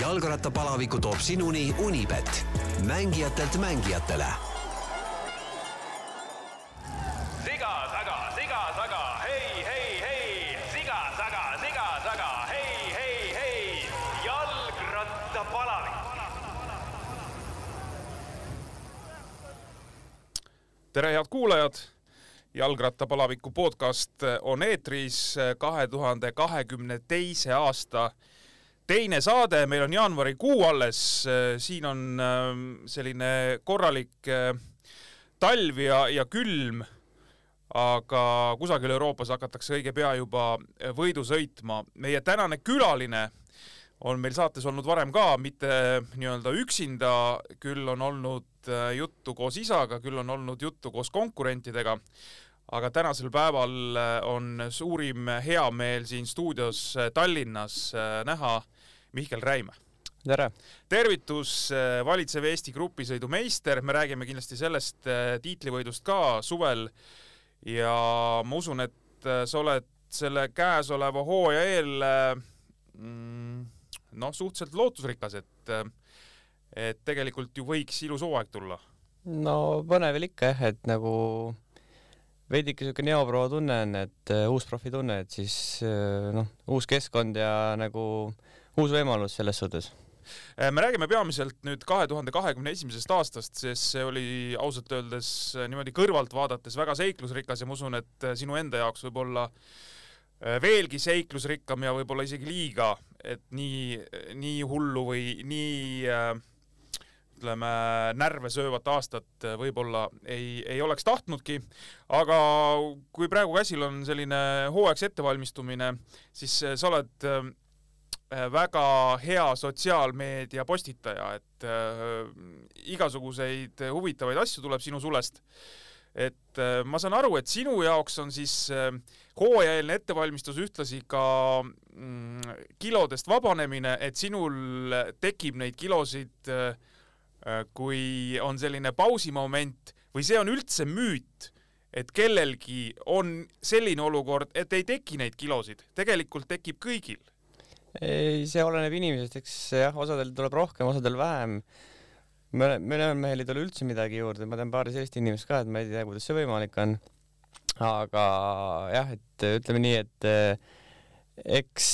jalgrattapalaviku toob sinuni Unibet, mängijatelt mängijatele siga taga, siga taga, hei, hei, hei, siga taga, siga taga, hei, hei, hei, jalgrattapalavik. tere, head kuulajad! jalgrattapalaviku podcast on eetris kahe tuhande kahekümne teise aasta teine saade, meil on jaanuarikuu alles, siin on ähm, selline korralik äh, talv ja, ja külm, aga kusagil Euroopas hakatakse õige pea juba võidu sõitma. meie tänane külaline on meil saates olnud varem ka, mitte nii-öelda üksinda, küll on olnud äh, juttu koos isaga, küll on olnud juttu koos konkurentidega, aga tänasel päeval äh, on suurim heameel siin stuudios Tallinnas näha Mihkel Räime. tere! tervitus, valitsev Eesti grupisõidu meister, me räägime kindlasti sellest tiitlivõidust ka suvel ja ma usun, et sa oled selle käesoleva hooaja eel mm, noh, suhteliselt lootusrikas, et et tegelikult ju võiks ilus hooaeg tulla. no põnev oli ikka jah, et nagu veidike siuke neoproa tunne on, et uh, uus profi tunne, et siis uh, noh, uus keskkond ja nagu uus võimalus selles suhtes. Me räägime peamiselt nüüd kahe tuhande kahekümne esimesest aastast, sest see oli ausalt öeldes niimoodi kõrvalt vaadates väga seiklusrikas ja ma usun, et sinu enda jaoks võib olla veelgi seiklusrikkam ja võib-olla isegi liiga, et nii, nii hullu või nii äh, ütleme, närve söövat aastat võib-olla ei, ei oleks tahtnudki, aga kui praegu käsil on selline hooaegs ettevalmistumine, siis sa oled väga hea sotsiaalmeedia postitaja, et äh, igasuguseid huvitavaid asju tuleb sinu sulest. et äh, ma saan aru, et sinu jaoks on siis äh, hooajaeelne ettevalmistus ühtlasi ka mm, kilodest vabanemine, et sinul tekib neid kilosid äh, kui on selline pausimoment või see on üldse müüt, et kellelgi on selline olukord, et ei teki neid kilosid, tegelikult tekib kõigil. Ei, see oleneb inimesest, eks jah, osadel tuleb rohkem, osadel vähem. mõne, mõnel mehel ei tule üldse midagi juurde, ma tean paari sellist inimest ka, et ma ei tea, kuidas see võimalik on. aga jah, et ütleme nii, et eks,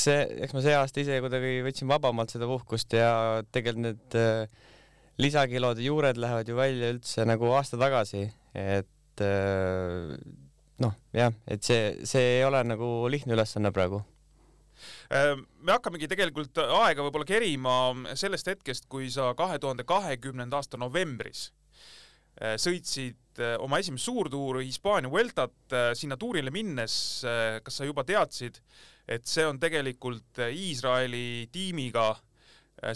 eks ma see aasta ise kuidagi võtsin vabamalt seda puhkust ja tegelikult need lisakilode juured lähevad ju välja üldse nagu aasta tagasi, et noh, jah, et see, see ei ole nagu lihtne ülesanne praegu me hakkamegi tegelikult aega võib-olla kerima sellest hetkest, kui sa kahe tuhande kahekümnenda aasta novembris sõitsid oma esimest suurtuuri Hispaania Vueltat, sinna tuurile minnes, kas sa juba teadsid, et see on tegelikult Iisraeli tiimiga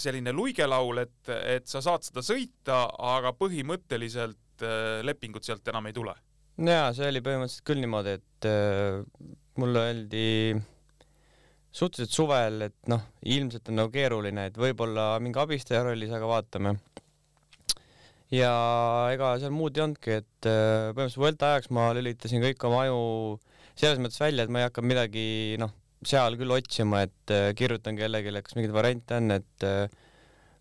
selline luigelaul, et, et sa saad seda sõita, aga põhimõtteliselt lepingut sealt enam ei tule? jaa, see oli põhimõtteliselt küll niimoodi, et äh, mulle öeldi suhteliselt suvel, et noh, ilmselt on nagu keeruline, et võib-olla mingi abistaja rollis, aga vaatame. ja ega seal muud ei olnudki, et äh, põhimõtteliselt Vuelta ajaks ma lülitasin kõik oma aju selles mõttes välja, et ma ei hakanud midagi noh, seal küll otsima, et äh, kirjutan kellelegi, kas mingeid variante on, et äh,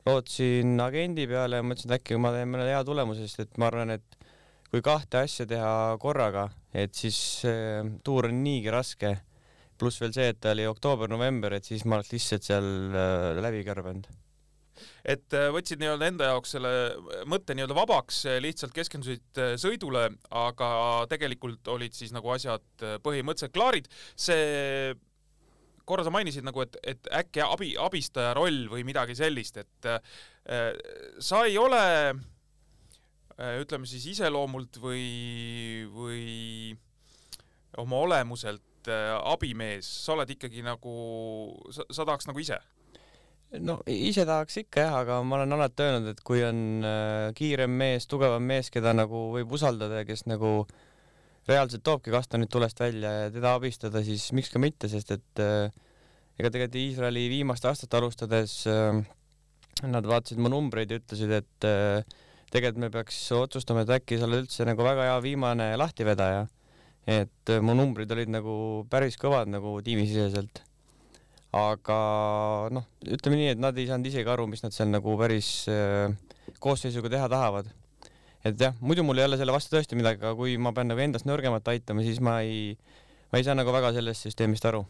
lootsin agendi peale ja mõtlesin, et äkki ma teen mõne hea tulemuse, sest et ma arvan, et kui kahte asja teha korraga, et siis äh, tuur on niigi raske pluss veel see, et ta oli oktoober-november, et siis ma oleks lihtsalt seal äh, läbi kärbenud. et äh, võtsid nii-öelda enda jaoks selle mõtte nii-öelda vabaks, lihtsalt keskendusid äh, sõidule, aga tegelikult olid siis nagu asjad põhimõtteliselt klaarid. see, korra sa mainisid nagu, et, et äkki abi, abistaja roll või midagi sellist, et äh, sa ei ole äh, ütleme siis iseloomult või, või oma olemuselt äh, abimees, sa oled ikkagi nagu, sa, sa tahaks nagu ise? no ise tahaks ikka jah, aga ma olen alati öelnud, et kui on äh, kiirem mees, tugevam mees, keda nagu võib usaldada ja kes nagu reaalselt toobki kastanid tulest välja ja teda abistada, siis miks ka mitte, sest et äh, ega tegelikult Iisraeli viimast aastat alustades nad vaatasid mu numbreid ja ütlesid, et tegelikult me peaks otsustama, et äkki sa oled üldse nagu väga hea viimane lahtivedaja. Et äh, mu numbrid olid nagu päris kõvad nagu tiimisiseselt. aga noh, ütleme nii, et nad ei saanud isegi aru, mis nad seal nagu päris äh, koosseisuga teha tahavad. et jah, muidu mul ei ole selle vastu tõesti midagi, aga kui ma pean nagu endast nõrgemat aitama, siis ma ei, ma ei saa nagu väga sellest süsteemist aru.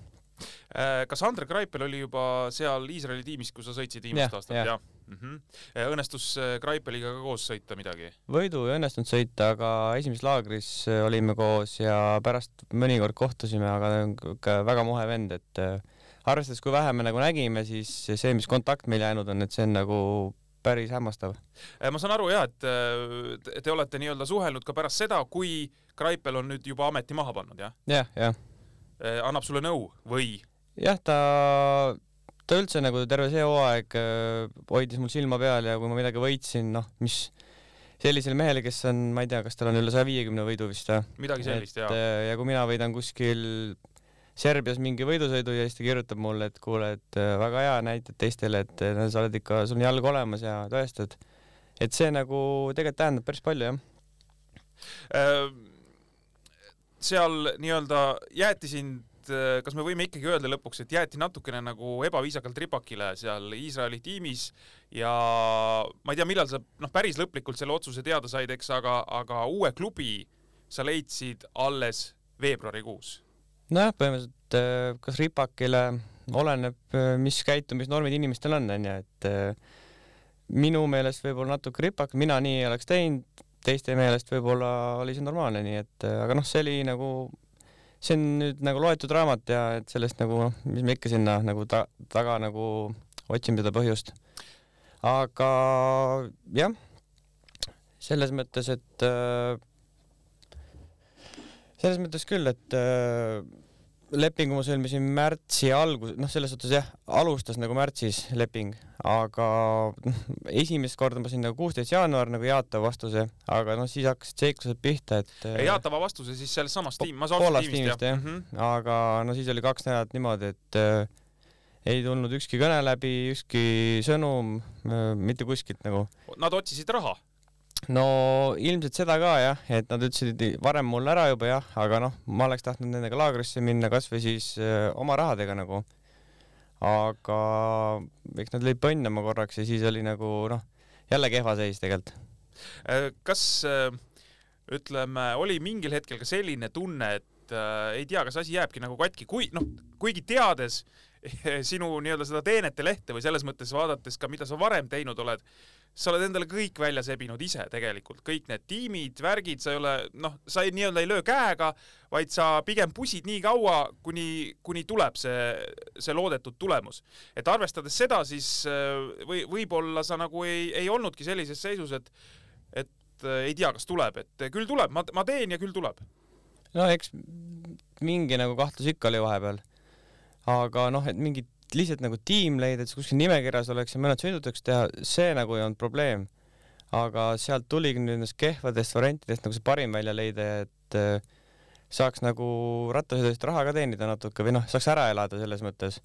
Äh, kas Andre Greipel oli juba seal Iisraeli tiimis, kui sa sõitsid viimast Jah, aastat, jah. jah mm? -hmm. õnnestus äh, Greipeliga ka koos sõita midagi? võidu ei õnnestunud sõita, aga esimeses laagris äh, olime koos ja pärast mõnikord kohtusime, aga ta on ikka väga mohe vend, et äh, arvestades, kui vähe me nagu nägime, siis see, mis kontakt meil jäänud on, et see on nagu päris hämmastav. Äh, ma saan aru ja, et äh, te- te olete nii-öelda suhelnud ka pärast seda, kui Greipel on nüüd juba ameti maha pannud, jah? jah, jah, annab sulle nõu või? jah, ta, ta üldse nagu terve see hooaeg äh, hoidis mul silma peal ja kui ma midagi võitsin, noh, mis sellisele mehele, kes on, ma ei tea, kas tal on üle saja viiekümne võidu vist või? midagi sellist, jaa. äh, ja kui mina võidan kuskil Serbias mingi võidusõidu ja siis ta kirjutab mulle, et kuule, et väga hea, näitad teistele, et äh, sa oled ikka, sul on jalg olemas ja tõestad. et see nagu tegelikult tähendab päris palju jah. Äh, seal nii-öelda jäeti sind, kas me võime ikkagi öelda lõpuks, et jäeti natukene nagu ebaviisakalt ripakile seal Iisraeli tiimis ja ma ei tea, millal sa noh, päris lõplikult selle otsuse teada said, eks, aga, aga uue klubi sa leidsid alles veebruarikuus. nojah, põhimõtteliselt äh, kas ripakile oleneb, mis käitumisnormid inimestel on, onju, et äh, minu meelest võib-olla natuke ripak, mina nii ei oleks teinud, teiste meelest võib-olla oli see normaalne, nii et äh, aga noh, see oli nagu, see on nüüd nagu loetud raamat ja et sellest nagu noh, mis me ikka sinna nagu ta, taga nagu otsime seda põhjust. aga jah, selles mõttes, et äh, selles mõttes küll, et äh, lepingu ma sõlmisin märtsi algus, noh, selles suhtes jah, alustas nagu märtsis leping, aga noh, esimest korda ma sain nagu kuusteist jaanuar nagu jaatava vastuse, aga noh, siis hakkasid seiklused pihta, et äh, jaatava vastuse siis sellest samast tiim, ma Poolast tiimist tiimist, jah. mm. -hmm. aga no siis oli kaks nädalat niimoodi, et äh, ei tulnud ükski kõne läbi, ükski sõnum äh,, mitte kuskilt nagu. Nad otsisid raha. No ilmselt seda ka jah, et nad ütlesid varem mulle ära juba jah, aga noh, ma oleks tahtnud nendega laagrisse minna kasvõi siis öö, oma rahadega nagu. aga eks nad lõid põnnama korraks ja siis oli nagu noh, jälle kehva seis tegelikult. Äh, kas äh, ütleme, oli mingil hetkel ka selline tunne, et äh, ei tea, kas asi jääbki nagu katki, kui noh, kuigi teades sinu nii-öelda seda teenete lehte või selles mõttes vaadates ka, mida sa varem teinud oled, sa oled endale kõik välja sebinud ise tegelikult, kõik need tiimid, värgid, sa ei ole noh, sa ei nii-öelda ei löö käega, vaid sa pigem pusid nii kaua, kuni, kuni tuleb see, see loodetud tulemus. et arvestades seda, siis äh, või võib-olla sa nagu ei, ei olnudki sellises seisus, et et äh, ei tea, kas tuleb, et küll tuleb, ma, ma teen ja küll tuleb. no eks mingi nagu kahtlus ikka oli vahepeal. Aga noh, et mingit lihtsalt nagu tiim leida, et kuskil nimekirjas oleks ja mõned sõidutaks teha, see nagu ei olnud probleem. aga sealt tuligi nendest kehvadest variantidest nagu see parim välja leida, et äh, saaks nagu rattasõidust raha ka teenida natuke või noh, saaks ära elada selles mõttes.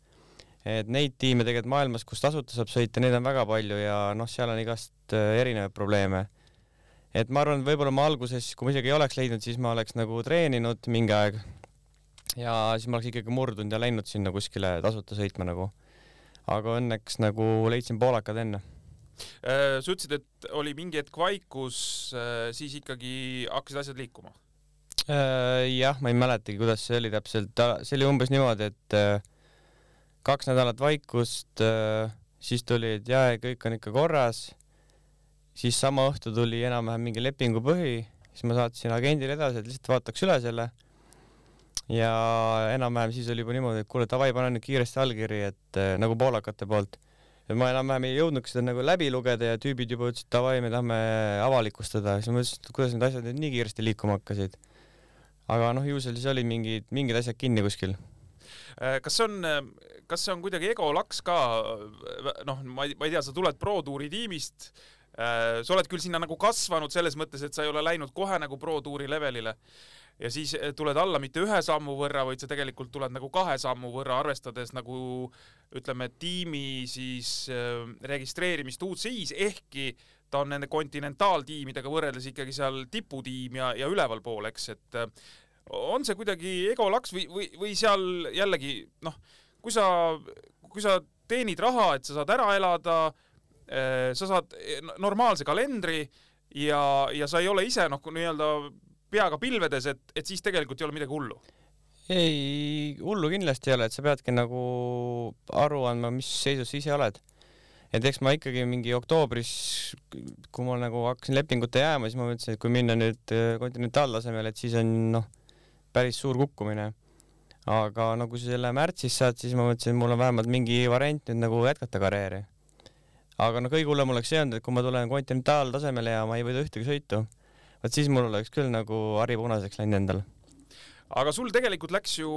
et neid tiime tegelikult maailmas, kus tasuta saab sõita, neid on väga palju ja noh, seal on igast äh, erinevaid probleeme et ma arvan, et võib-olla ma alguses, kui ma isegi ei oleks leidnud, siis ma oleks nagu treeninud mingi aeg ja siis ma oleks ikkagi murdunud ja läinud sinna kuskile tasuta sõitma nagu. aga õnneks nagu leidsin poolakad enne. Äh, sa ütlesid, et oli mingi hetk vaikus, siis ikkagi hakkasid asjad liikuma. Äh, jah, ma ei mäletagi, kuidas see oli täpselt, see oli umbes niimoodi, et äh, kaks nädalat vaikust, siis tuli, et jaa, kõik on ikka korras. siis sama õhtu tuli enam-vähem mingi lepingupõhi, siis ma saatsin agendile edasi, et lihtsalt vaataks üle selle. Ja enam-vähem siis oli juba niimoodi, et kuule, davai, pane nüüd kiiresti allkiri, et äh, nagu poolakate poolt. et ma enam-vähem ei jõudnudki seda nagu läbi lugeda ja tüübid juba ütlesid, davai, me tahame avalikustada, siis ma mõtlesin, et kuidas need asjad nüüd nii kiiresti liikuma hakkasid aga noh, ju seal siis olid mingid, mingid asjad kinni kuskil. Äh, kas see on, kas see on kuidagi egolaks ka, noh, ma ei, ma ei tea, sa tuled Pro Touri tiimist, sa oled küll sinna nagu kasvanud selles mõttes, et sa ei ole läinud kohe nagu Pro Touri levelile. Ja siis eh, tuled alla mitte ühe sammu võrra, vaid sa tegelikult tuled nagu kahe sammu võrra, arvestades nagu ütleme, tiimi siis äh, registreerimist UCI-s, ehkki ta on nende kontinentaaltiimidega võrreldes ikkagi seal tiputiim ja, ja ülevalpool, eks, et äh, on see kuidagi egolaks või, või, või seal jällegi noh, kui sa, kui sa teenid raha, et sa saad ära elada, sa saad n- normaalse kalendri ja, ja sa ei ole ise noh, nii-öelda peaga pilvedes, et, et siis tegelikult ei ole midagi hullu. ei, hullu kindlasti ei ole, et sa peadki nagu aru andma, mis seisus sa ise oled. et eks ma ikkagi mingi oktoobris, kui ma nagu hakkasin lepingute jääma, siis ma mõtlesin, et kui minna nüüd äh, kontinentaaltasemele, et siis on noh, päris suur kukkumine. aga no kui sa selle märtsis saad, siis ma mõtlesin, et mul on vähemalt mingi variant nüüd nagu jätkata karjääri. Aga no kõige hullem oleks see olnud, et kui ma tulen kontinentaaltasemele ja ma ei võida ühtegi sõitu, vot siis mul oleks küll nagu hari punaseks läinud endal aga sul tegelikult läks ju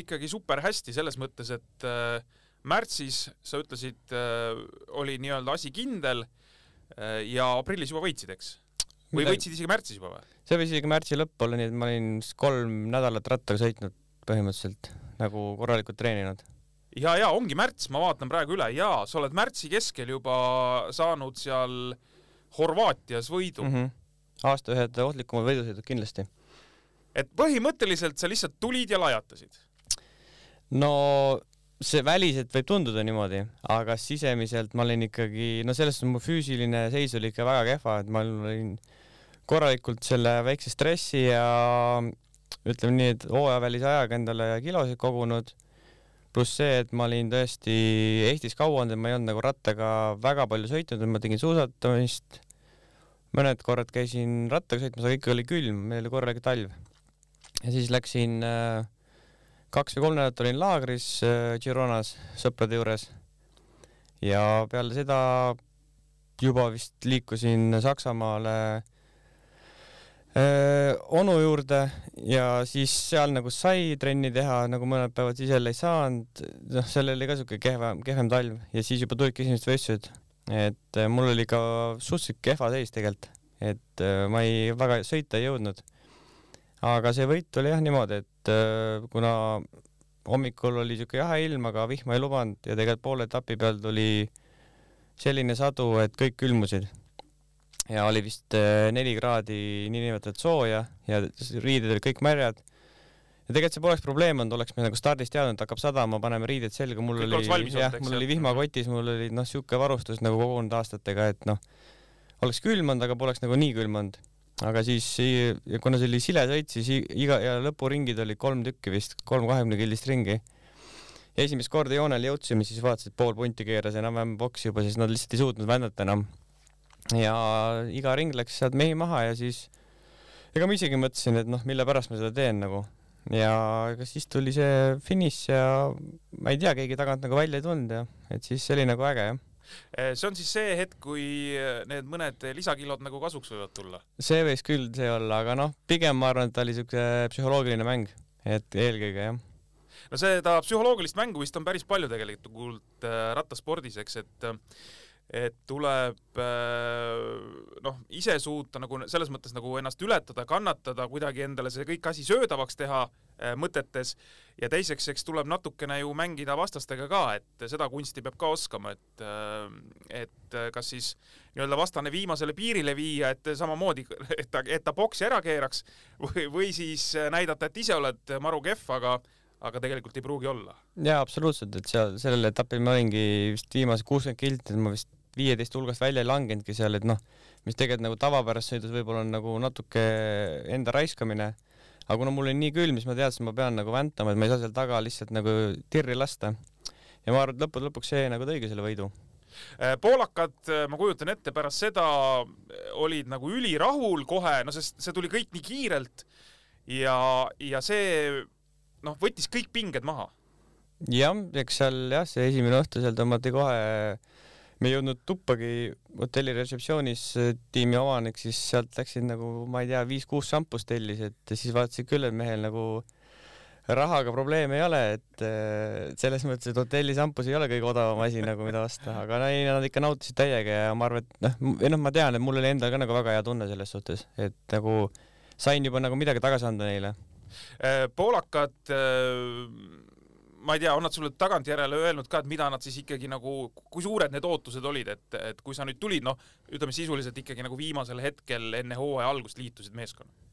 ikkagi super hästi selles mõttes, et äh, märtsis sa ütlesid äh,, oli nii-öelda asi kindel äh, ja aprillis juba võitsid, eks? või võitsid isegi märtsis juba või? see võis isegi märtsi lõpp olla, nii et ma olin kolm nädalat rattaga sõitnud põhimõtteliselt nagu korralikult treeninud. ja, ja ongi märts, ma vaatan praegu üle ja sa oled märtsi keskel juba saanud seal Horvaatias võidu mm. Mm -hmm. aasta ühed ohtlikumad võidusõidud kindlasti. et põhimõtteliselt sa lihtsalt tulid ja lajatasid. no see väliselt võib tunduda niimoodi, aga sisemiselt ma olin ikkagi, no selles suhtes mu füüsiline seis oli ikka väga kehva, et ma olin korralikult selle väikse stressi ja ütleme nii, et hooajavälise ajaga endale kilosid kogunud, pluss see, et ma olin tõesti Eestis kaua olnud, et ma ei olnud nagu rattaga väga palju sõitnud, ma tegin suusatamist, mõned korrad käisin rattaga sõitmas, aga ikka oli külm, meil oli korralik talv. ja siis läksin äh, kaks või kolm nädalat olin laagris äh, Gironas sõprade juures ja peale seda juba vist liikusin Saksamaale onu juurde ja siis seal nagu sai trenni teha, nagu mõned päevad siis jälle ei saanud, noh, seal oli ka siuke kehvem, kehvem talv ja siis juba tulidki esimesed võistlused. et mul oli ka suhteliselt kehva seis tegelikult, et ma ei, väga sõita ei jõudnud. aga see võit oli jah niimoodi, et kuna hommikul oli siuke jahe ilm, aga vihma ei lubanud ja tegelikult poole etapi peal tuli selline sadu, et kõik külmusid. Ja oli vist äh, neli kraadi niinimetatud sooja ja riided olid kõik märjad. ja tegelikult see poleks probleem olnud, oleks me nagu stardist teadnud, et hakkab sadama, paneme riided selga, mul Kõik oli, jah mul ju. oli vihmakotis, mul oli noh, siuke varustus nagu kogunenud aastatega, et noh, oleks külm olnud, aga poleks nagu nii külm olnud. aga siis kuna see oli sile sõit, siis iga ja lõpuringid olid kolm tükki vist, kolm kahekümne kildist ringi. ja esimest korda joonele jõudsime, siis vaatasid, pool punti keeras enam-vähem boksi juba, siis nad lihtsalt ei suutnud vändata enam. Ja iga ring läks sealt mehi maha ja siis ega ma isegi mõtlesin, et noh, mille pärast ma seda teen nagu ja ega siis tuli see finiš ja ma ei tea, keegi tagant nagu välja ei tulnud ja et siis see oli nagu äge jah. Eh, see on siis see hetk, kui eh, need mõned lisakilod nagu kasuks võivad tulla. see võis küll see olla, aga noh, pigem ma arvan, et ta oli siuke psühholoogiline mäng, et eelkõige jah. no seda psühholoogilist mängu vist on päris palju tegelikult äh, rattaspordis, eks, et et tuleb äh, noh, ise suuta nagu selles mõttes nagu ennast ületada, kannatada, kuidagi endale see kõik asi söödavaks teha äh, mõtetes ja teiseks, eks tuleb natukene ju mängida vastastega ka, et seda kunsti peab ka oskama, et äh, et kas siis nii-öelda vastane viimasele piirile viia, et samamoodi, et ta, et ta boksi ära keeraks või, või siis näidata, et ise oled maru kehv, aga aga tegelikult ei pruugi olla. jaa, absoluutselt, et seal sellel etapil ma olingi vist viimased kuuskümmend kilti, ma vist viieteist hulgast välja ei langenudki seal, et noh, mis tegelikult nagu tavapärases sõidus võib-olla on nagu natuke enda raiskamine, aga kuna mul oli nii külm, siis ma teadsin, ma pean nagu väntama, et ma ei saa seal taga lihtsalt nagu tirri lasta. ja ma arvan, et lõppude lõpuks see nagu tõigi selle võidu. Äh, poolakad, ma kujutan ette, pärast seda olid nagu ülirahul kohe, no sest see tuli kõik nii kiirelt ja, ja see noh, võttis kõik pinged maha. jah, eks seal jah, see esimene õhtu seal tõmmati kohe, me ei jõudnud tuppagi hotelli retseptsioonis, tiimi omanik siis sealt läksid nagu ma ei tea, viis-kuus šampust tellis, et siis vaatasid küll, et mehel nagu rahaga probleeme ei ole, et äh, selles mõttes, et hotelli šampus ei ole kõige odavam asi nagu, mida osta, aga ei, nad ikka nautisid täiega ja ma arvan, et noh, või noh, ma tean, et mul oli endal ka nagu väga hea tunne selles suhtes, et nagu sain juba nagu midagi tagasi anda neile. Äh, poolakad, ma ei tea, on nad sulle tagantjärele öelnud ka, et mida nad siis ikkagi nagu, kui suured need ootused olid, et, et kui sa nüüd tulid, noh, ütleme sisuliselt ikkagi nagu viimasel hetkel enne hooaja algust liitusid meeskonnaga?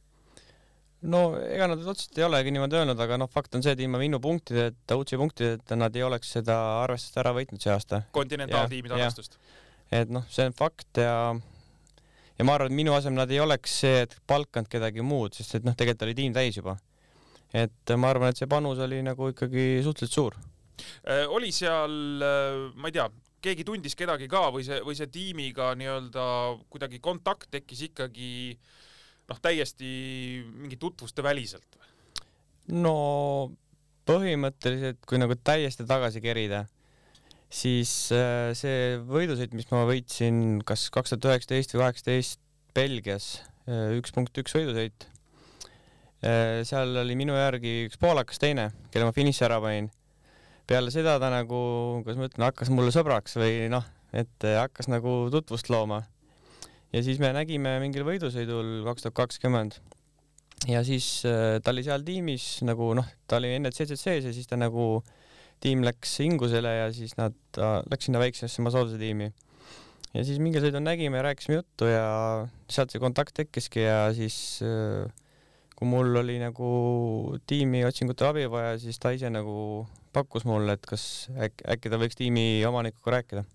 no ega nad otseselt ei olegi niimoodi öelnud, aga noh, fakt on see, et ilma minu punktideta, UCI punktideta nad ei oleks seda arvestust ära võitnud see aasta. kontinentaaltiimi Jah, jah. tagastust. et noh, see on fakt ja ja ma arvan, et minu asemel nad ei oleks see, et palkanud kedagi muud, sest et noh, tegelikult oli tiim täis juba. Et ma arvan, et see panus oli nagu ikkagi suhteliselt suur. Äh, oli seal, ma ei tea, keegi tundis kedagi ka või see, või see tiimiga nii-öelda kuidagi kontakt tekkis ikkagi noh, täiesti mingi tutvuste väliselt? no põhimõtteliselt, kui nagu täiesti tagasi kerida, siis äh, see võidusõit, mis ma võitsin kas kaks tuhat üheksateist või kaheksateist Belgias, üks punkt üks võidusõit, seal oli minu järgi üks poolakas teine, kelle ma finiši ära panin. peale seda ta nagu, kuidas ma ütlen, hakkas mulle sõbraks või noh, et äh, hakkas nagu tutvust looma. ja siis me nägime mingil võidusõidul kaks tuhat kakskümmend ja siis äh, ta oli seal tiimis nagu noh, ta oli enne CCC-s ja siis ta nagu tiim läks Ingusele ja siis nad, ta läks sinna väiksesse Masooduse tiimi. ja siis mingil sõidul nägime rääkisime juttu ja sealt see kontakt tekkiski ja siis äh, kui mul oli nagu tiimi otsingutel abi vaja, siis ta ise nagu pakkus mulle, et kas äkki, äkki ta võiks tiimi omanikuga rääkida.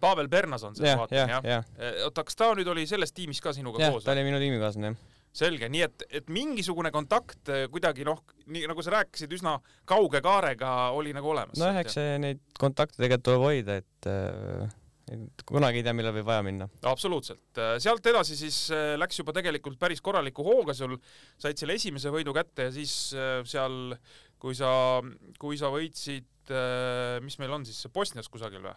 Pavel Bernason, jah, vaatan jah, jah? jah, oota, kas ta nüüd oli selles tiimis ka sinuga jah, koos ta? oli minu tiimikaaslane jah. selge, nii et, et mingisugune kontakt eh, kuidagi noh, nii nagu sa rääkisid, üsna kauge kaarega oli nagu olemas. nojah, eks see neid kontakte tegelikult tuleb hoida, et, äh, et kunagi ei tea, millal võib vaja minna. absoluutselt, sealt edasi siis äh, läks juba tegelikult päris korraliku hooga sul, said selle esimese võidu kätte ja siis äh, seal, kui sa, kui sa võitsid, mis meil on siis, Bosnias kusagil või?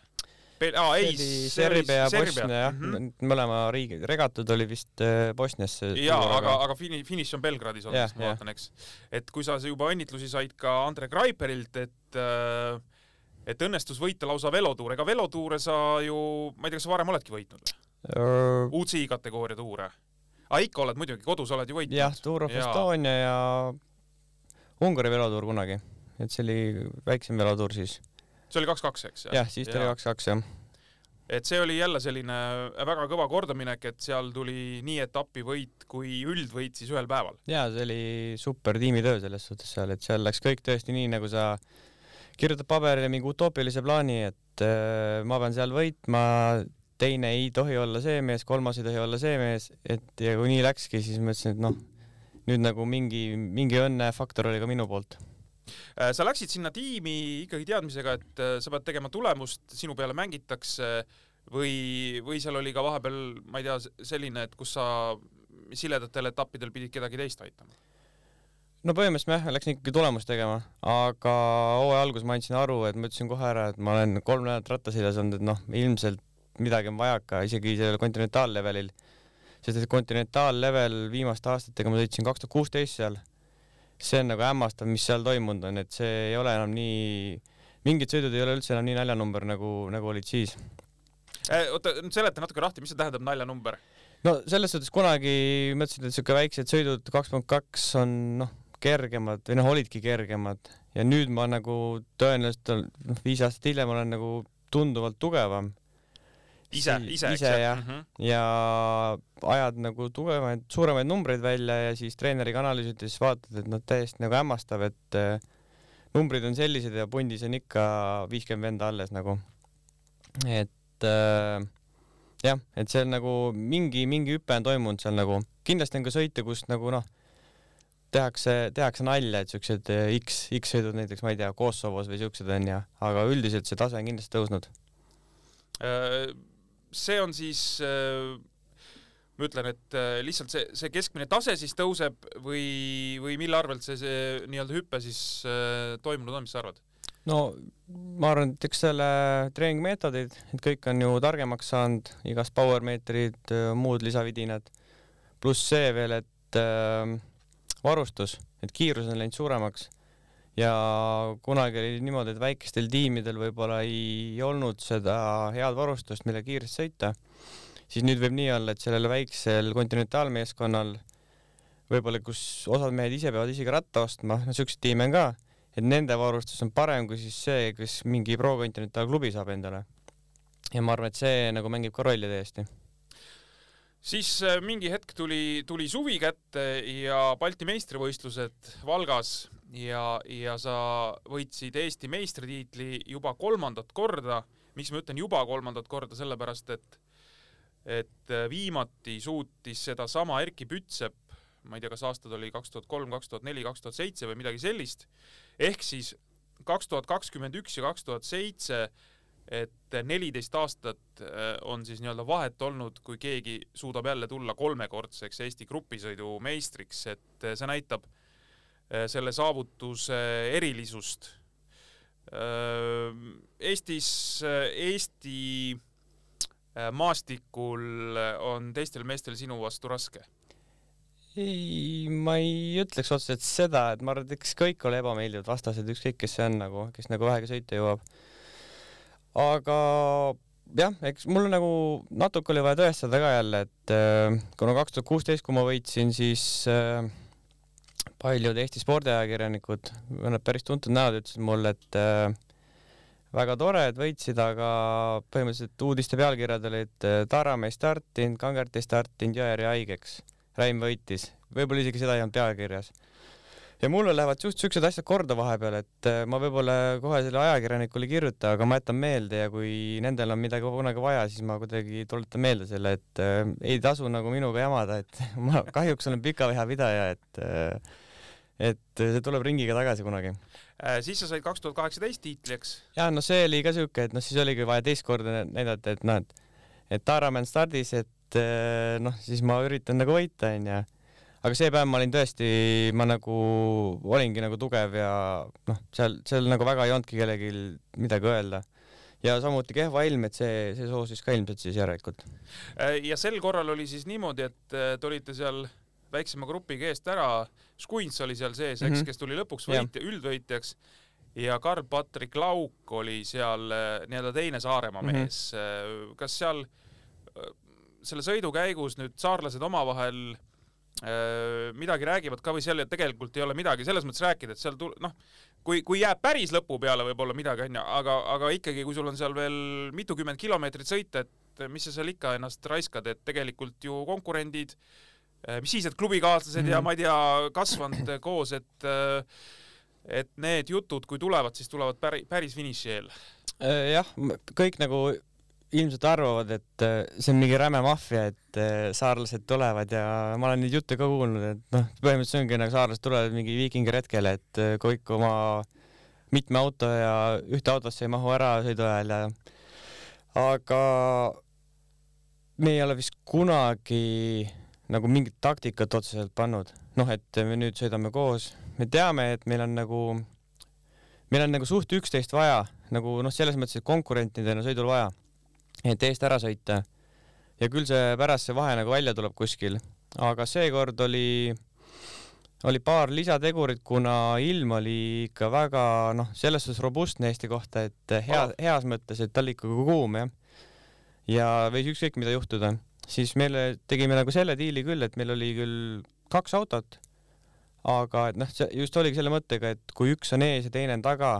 aa ei, Serbia ja Bosnia jah mm, -hmm. mõlema riigi, regatud oli vist äh, Bosnias see jaa, aga, aga fini-, finiš on Belgradis olnud ma vaatan, eks. et kui sa juba õnnitlusi said ka Andre Graiperilt, et äh, et õnnestus võita lausa velotuure, ega velotuure sa ju, ma ei tea, kas sa varem oledki võitnud või? Öö, UCI kategooria tuure? aa, ikka oled muidugi, kodus oled ju võitnud. jah, Tour of Jaa. Estonia ja Ungari velotuur kunagi, et see oli väiksem velotuur siis. see oli kaks-kaks, eks? jah, siis ta oli kaks-kaks jah. et see oli jälle selline väga kõva kordaminek, et seal tuli nii etapivõit kui üldvõit siis ühel päeval. ja see oli super tiimitöö selles suhtes seal, et seal läks kõik tõesti nii, nagu sa kirjutad paberile mingi utoopilise plaani, et äh, ma pean seal võitma, teine ei tohi olla see mees, kolmas ei tohi olla see mees, et ja kui nii läkski, siis ma ütlesin, et noh, nüüd nagu mingi, mingi õnnefaktor oli ka minu poolt. Äh, sa läksid sinna tiimi ikkagi teadmisega, et äh, sa pead tegema tulemust, sinu peale mängitakse või, või seal oli ka vahepeal, ma ei tea, selline, et kus sa siledatel etappidel pidid kedagi teist aitama? No põhimõtteliselt jah, läksin ikkagi tulemust tegema, aga hooaja alguses ma andsin aru, et ma ütlesin kohe ära, et ma olen kolm nädalat rattasiljas olnud, et noh, ilmselt midagi on vajaka, isegi sellel kontinentaallevelil. sest et kontinentaallevel viimaste aastatega ma sõitsin kaks tuhat kuusteist seal. see on nagu hämmastav, mis seal toimunud on, et see ei ole enam nii, mingid sõidud ei ole üldse enam nii naljanumber nagu, nagu olid siis. Äh, oota, seleta natuke lahti, mis see tähendab naljanumber? no selles suhtes kunagi mõtlesin, et siuke väiksed sõidud kaks punkt kaks on noh, kergemad või noh, olidki kergemad ja nüüd ma nagu tõenäoliselt ol- noh, viis aastat hiljem olen nagu tunduvalt tugevam ise, ise, ise, jah. mm? -hmm. ja ajad nagu tugevaid, suuremaid numbreid välja ja siis treeneriga analüüsid ja siis vaatad, et noh, täiesti nagu hämmastav, et äh, numbrid on sellised ja pundis on ikka viiskümmend venda alles nagu. et äh, jah, et seal nagu mingi, mingi hüpe on toimunud seal nagu, kindlasti on ka sõite, kus nagu noh, tehakse, tehakse nalja, et siuksed äh, X, X-sõidud näiteks, ma ei tea, Kosovos või siuksed onju, aga üldiselt see tase on kindlasti tõusnud. Äh, see on siis, ma ütlen, et äh, lihtsalt see, see keskmine tase siis tõuseb või, või mille arvelt see, see nii-öelda hüpe siis äh, toimunud on, mis sa arvad? no ma arvan, et eks selle treeningmeetodid, et kõik on ju targemaks saanud, igast power meetrid, muud lisavidinad, pluss see veel, et äh, varustus, et kiirus on läinud suuremaks ja kunagi oli niimoodi, et väikestel tiimidel võib-olla ei olnud seda head varustust, mille kiiresti sõita, siis nüüd võib nii olla, et sellel väiksel kontinentaalmeeskonnal võib-olla, kus osad mehed ise peavad isegi ratta ostma, no siukseid tiime on ka et nende varustus on parem kui siis see, kes mingi pro-kontinentaalklubi saab endale. ja ma arvan, et see nagu mängib ka rolli täiesti. Siis äh, mingi hetk tuli, tuli suvi kätte ja Balti meistrivõistlused Valgas ja, ja sa võitsid Eesti meistritiitli juba kolmandat korda. miks ma ütlen juba kolmandat korda, sellepärast et, et äh, viimati suutis sedasama Erkki Pütsepp, ma ei tea, kas aastad oli kaks tuhat kolm, kaks tuhat neli, kaks tuhat seitse või midagi sellist, ehk siis kaks tuhat kakskümmend üks ja kaks tuhat seitse et neliteist aastat äh, on siis nii-öelda vahet olnud, kui keegi suudab jälle tulla kolmekordseks Eesti grupisõidu meistriks, et äh, see näitab äh, selle saavutuse erilisust. Eestis, Eesti maastikul on teistel meestel sinu vastu raske. ei, ma ei ütleks otseselt seda, et ma arvan, et eks kõik ole ebameeldivad vastased, ükskõik kes see on nagu, kes nagu vähegi sõita jõuab. Aga jah, eks mul nagu natuke oli vaja tõestada ka jälle, et äh, kuna kaks tuhat kuusteist, kui ma võitsin, siis äh, paljud Eesti spordiajakirjanikud, mõned päris tuntud näod ütlesid mulle, et äh, väga tore, et võitsid, aga põhimõtteliselt uudiste pealkirjad olid Taaramäe ei startinud, Kangert ei startinud, Jõe jäi haigeks, Räim võitis, võib-olla isegi seda ei olnud pealkirjas. Ja mulle lähevad just siuksed asjad korda vahepeal, et äh, ma võib-olla kohe selle ajakirjanikule ei kirjuta, aga ma jätan meelde ja kui nendel on midagi kunagi vaja, siis ma kuidagi tuletan meelde selle, et äh, ei tasu nagu minuga jamada, et ma kahjuks olen pika viha pidaja, et äh, et see tuleb ringiga tagasi kunagi Äh, siis sa said kaks tuhat kaheksateist tiitli, eks? ja no see oli ka siuke, et noh, siis oligi vaja teist korda näidata, et noh, et et Taaramäe on stardis, et eh, noh, siis ma üritan nagu võita, onju. Aga see päev ma olin tõesti, ma nagu olingi nagu tugev ja noh, seal, seal nagu väga ei olnudki kellelgi midagi öelda. ja samuti kehva ilm, et see, see soosis ka ilmselt siis järelikult. Äh, ja sel korral oli siis niimoodi, et äh, te olite seal väiksema grupiga eest ära, Squints oli seal sees, eks mm. -hmm. kes tuli lõpuks võitja, üldvõitjaks ja Karl-Patrik Lauk oli seal äh, nii-öelda teine Saaremaa Mhm. mees. kas seal selle sõidu käigus nüüd saarlased omavahel midagi räägivad ka või seal tegelikult ei ole midagi selles mõttes rääkida, et seal tul-, noh, kui, kui jääb päris lõpu peale võib-olla midagi onju, aga, aga ikkagi, kui sul on seal veel mitukümmend kilomeetrit sõita, et mis sa seal ikka ennast raiskad, et tegelikult ju konkurendid, mis siis, et klubikaaslased mm ja Mhm. ma ei tea, kasvanud koos, et et need jutud, kui tulevad, siis tulevad päri, päris finiši eel. Äh, jah, kõik nagu ilmselt arvavad, et äh, see on mingi räme maffia, et äh, saarlased tulevad ja ma olen neid jutte ka kuulnud, et noh, põhimõtteliselt ongi nagu saarlased tulevad mingi viikingiretkele, et äh, kõik oma mitme auto ja ühte autosse ei mahu ära sõidu ajal ja aga me ei ole vist kunagi nagu mingit taktikat otseselt pannud, noh, et me nüüd sõidame koos, me teame, et meil on nagu meil on nagu suht üksteist vaja nagu noh, selles mõttes, et konkurentidena sõidul vaja, et eest ära sõita. ja küll see pärast see vahe nagu välja tuleb kuskil, aga seekord oli, oli paar lisategurit, kuna ilm oli ikka väga noh, selles suhtes robustne Eesti kohta, et hea, heas mõttes, et ta oli ikka kuum jah. ja võis ükskõik mida juhtuda, siis meile tegime nagu selle diili küll, et meil oli küll kaks autot aga et noh, see just oligi selle mõttega, et kui üks on ees ja teine on taga,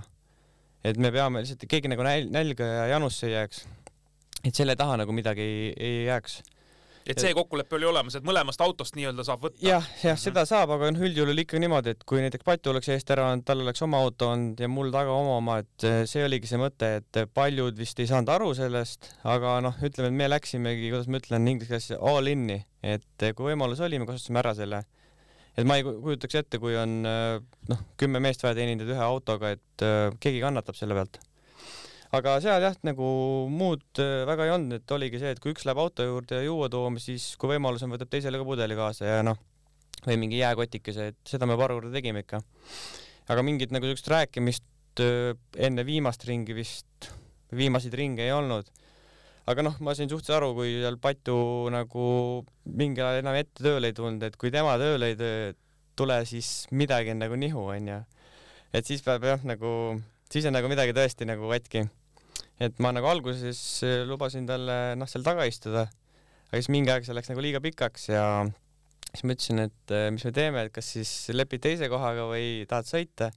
et me peame lihtsalt, keegi nagu näl-, nälga ja janusse ei jääks. Et selle taha nagu midagi ei, ei jääks. et see kokkulepe oli olemas, et mõlemast autost nii-öelda saab võtta. jah, jah, seda saab, aga noh, üldjuhul ikka niimoodi, et kui näiteks Patu oleks eest ära olnud, tal oleks oma auto olnud ja mul taga oma oma, et eh, see oligi see mõte, et paljud vist ei saanud aru sellest, aga noh, ütleme, et me läksimegi, kuidas ma ütlen inglise keeles all in'i, et eh, kui võimalus oli, me kasutasime ära selle et ma ei ku- kujutaks ette, kui on äh, noh, kümme meest vaja teenindada ühe autoga, et keegi kannatab selle pealt. Aga seal jah, nagu muud äh, väga ei olnud, et oligi see, et kui üks läheb auto juurde juua tooma, siis kui võimalus on, võtab teisele ka pudeli kaasa ja noh, või mingi jääkotikese, et seda me paar korda tegime ikka. aga mingit nagu siukest rääkimist äh, enne viimast ringi vist, viimaseid ringe ei olnud aga noh, ma sain suhteliselt aru, kui seal Patu nagu mingil ajal enam ette tööle ei tulnud, et kui tema tööle ei töö, tule, siis midagi on nagu nihu, onju. et siis peab jah, nagu, siis on nagu midagi tõesti nagu katki. Et ma nagu alguses eh, lubasin talle noh, seal taga istuda, aga siis mingi aeg see läks nagu liiga pikaks ja siis ma ütlesin, et eh, mis me teeme, et kas siis lepid teise kohaga või tahad sõita.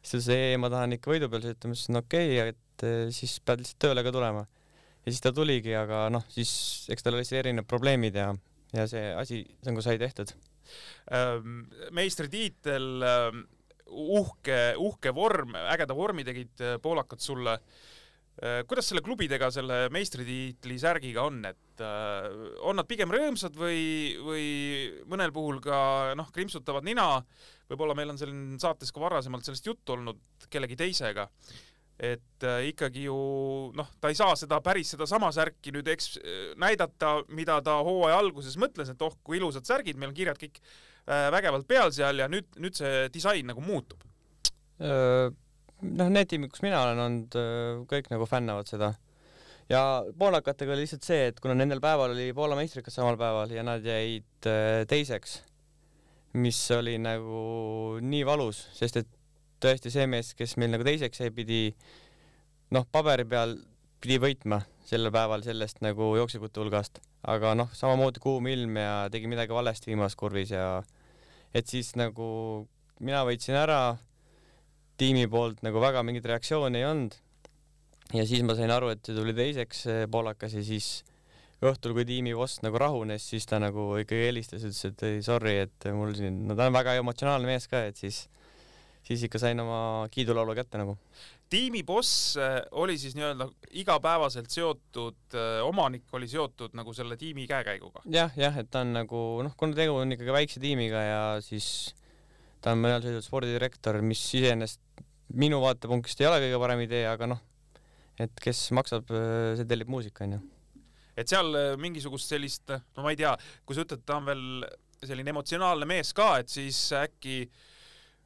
siis ta ütles, ei, ma tahan ikka võidu peal sõita, ma ütlesin, okei okay,, et eh, siis pead lihtsalt tööle ka tulema ja siis ta tuligi, aga noh, siis eks tal olid seal erinevad probleemid ja ja see asi nagu sai tehtud Ähm, meistritiitel, ähm, uhke, uhke vorm, ägeda vormi tegid äh, poolakad sulle. Äh, kuidas selle klubidega selle meistritiitli särgiga on, et äh, on nad pigem rõõmsad või, või mõnel puhul ka noh, krimpsutavad nina, võib-olla meil on siin saates ka varasemalt sellest juttu olnud kellegi teisega et äh, ikkagi ju noh, ta ei saa seda päris sedasama särki nüüd eks näidata, mida ta hooaja alguses mõtles, et oh kui ilusad särgid, meil on kirjad kõik äh, vägevalt peal seal ja nüüd, nüüd see disain nagu muutub. Noh, need tiimid, kus mina olen olnud, kõik nagu fännavad seda. ja poolakatega oli lihtsalt see, et kuna nendel päeval oli Poola meistrikas samal päeval ja nad jäid äh, teiseks, mis oli nagu nii valus, sest et tõesti see mees, kes meil nagu teiseks jäi, pidi noh, paberi peal pidi võitma sellel päeval sellest nagu jooksjate hulgast, aga noh, samamoodi kuum ilm ja tegi midagi valesti viimases kurvis ja et siis nagu mina võitsin ära, tiimi poolt nagu väga mingit reaktsiooni ei olnud. ja siis ma sain aru, et see tuli teiseks see poolakas ja siis õhtul, kui tiimi boss nagu rahunes, siis ta nagu ikkagi helistas, ütles, et ei sorry, et mul siin, no ta on väga emotsionaalne mees ka, et siis siis ikka sain oma kiidulaulu kätte nagu. tiimi boss äh, oli siis nii-öelda igapäevaselt seotud, äh, omanik oli seotud nagu selle tiimi käekäiguga? jah, jah, et ta on nagu noh, kuna tegu on ikkagi väikse tiimiga ja siis ta on mõnel sõidul spordidirektor, mis iseenesest minu vaatepunktist ei ole kõige parem idee, aga noh, et kes maksab, äh, see tellib muusika, onju. et seal mingisugust sellist, no ma ei tea, kui sa ütled, ta on veel selline emotsionaalne mees ka, et siis äkki äh,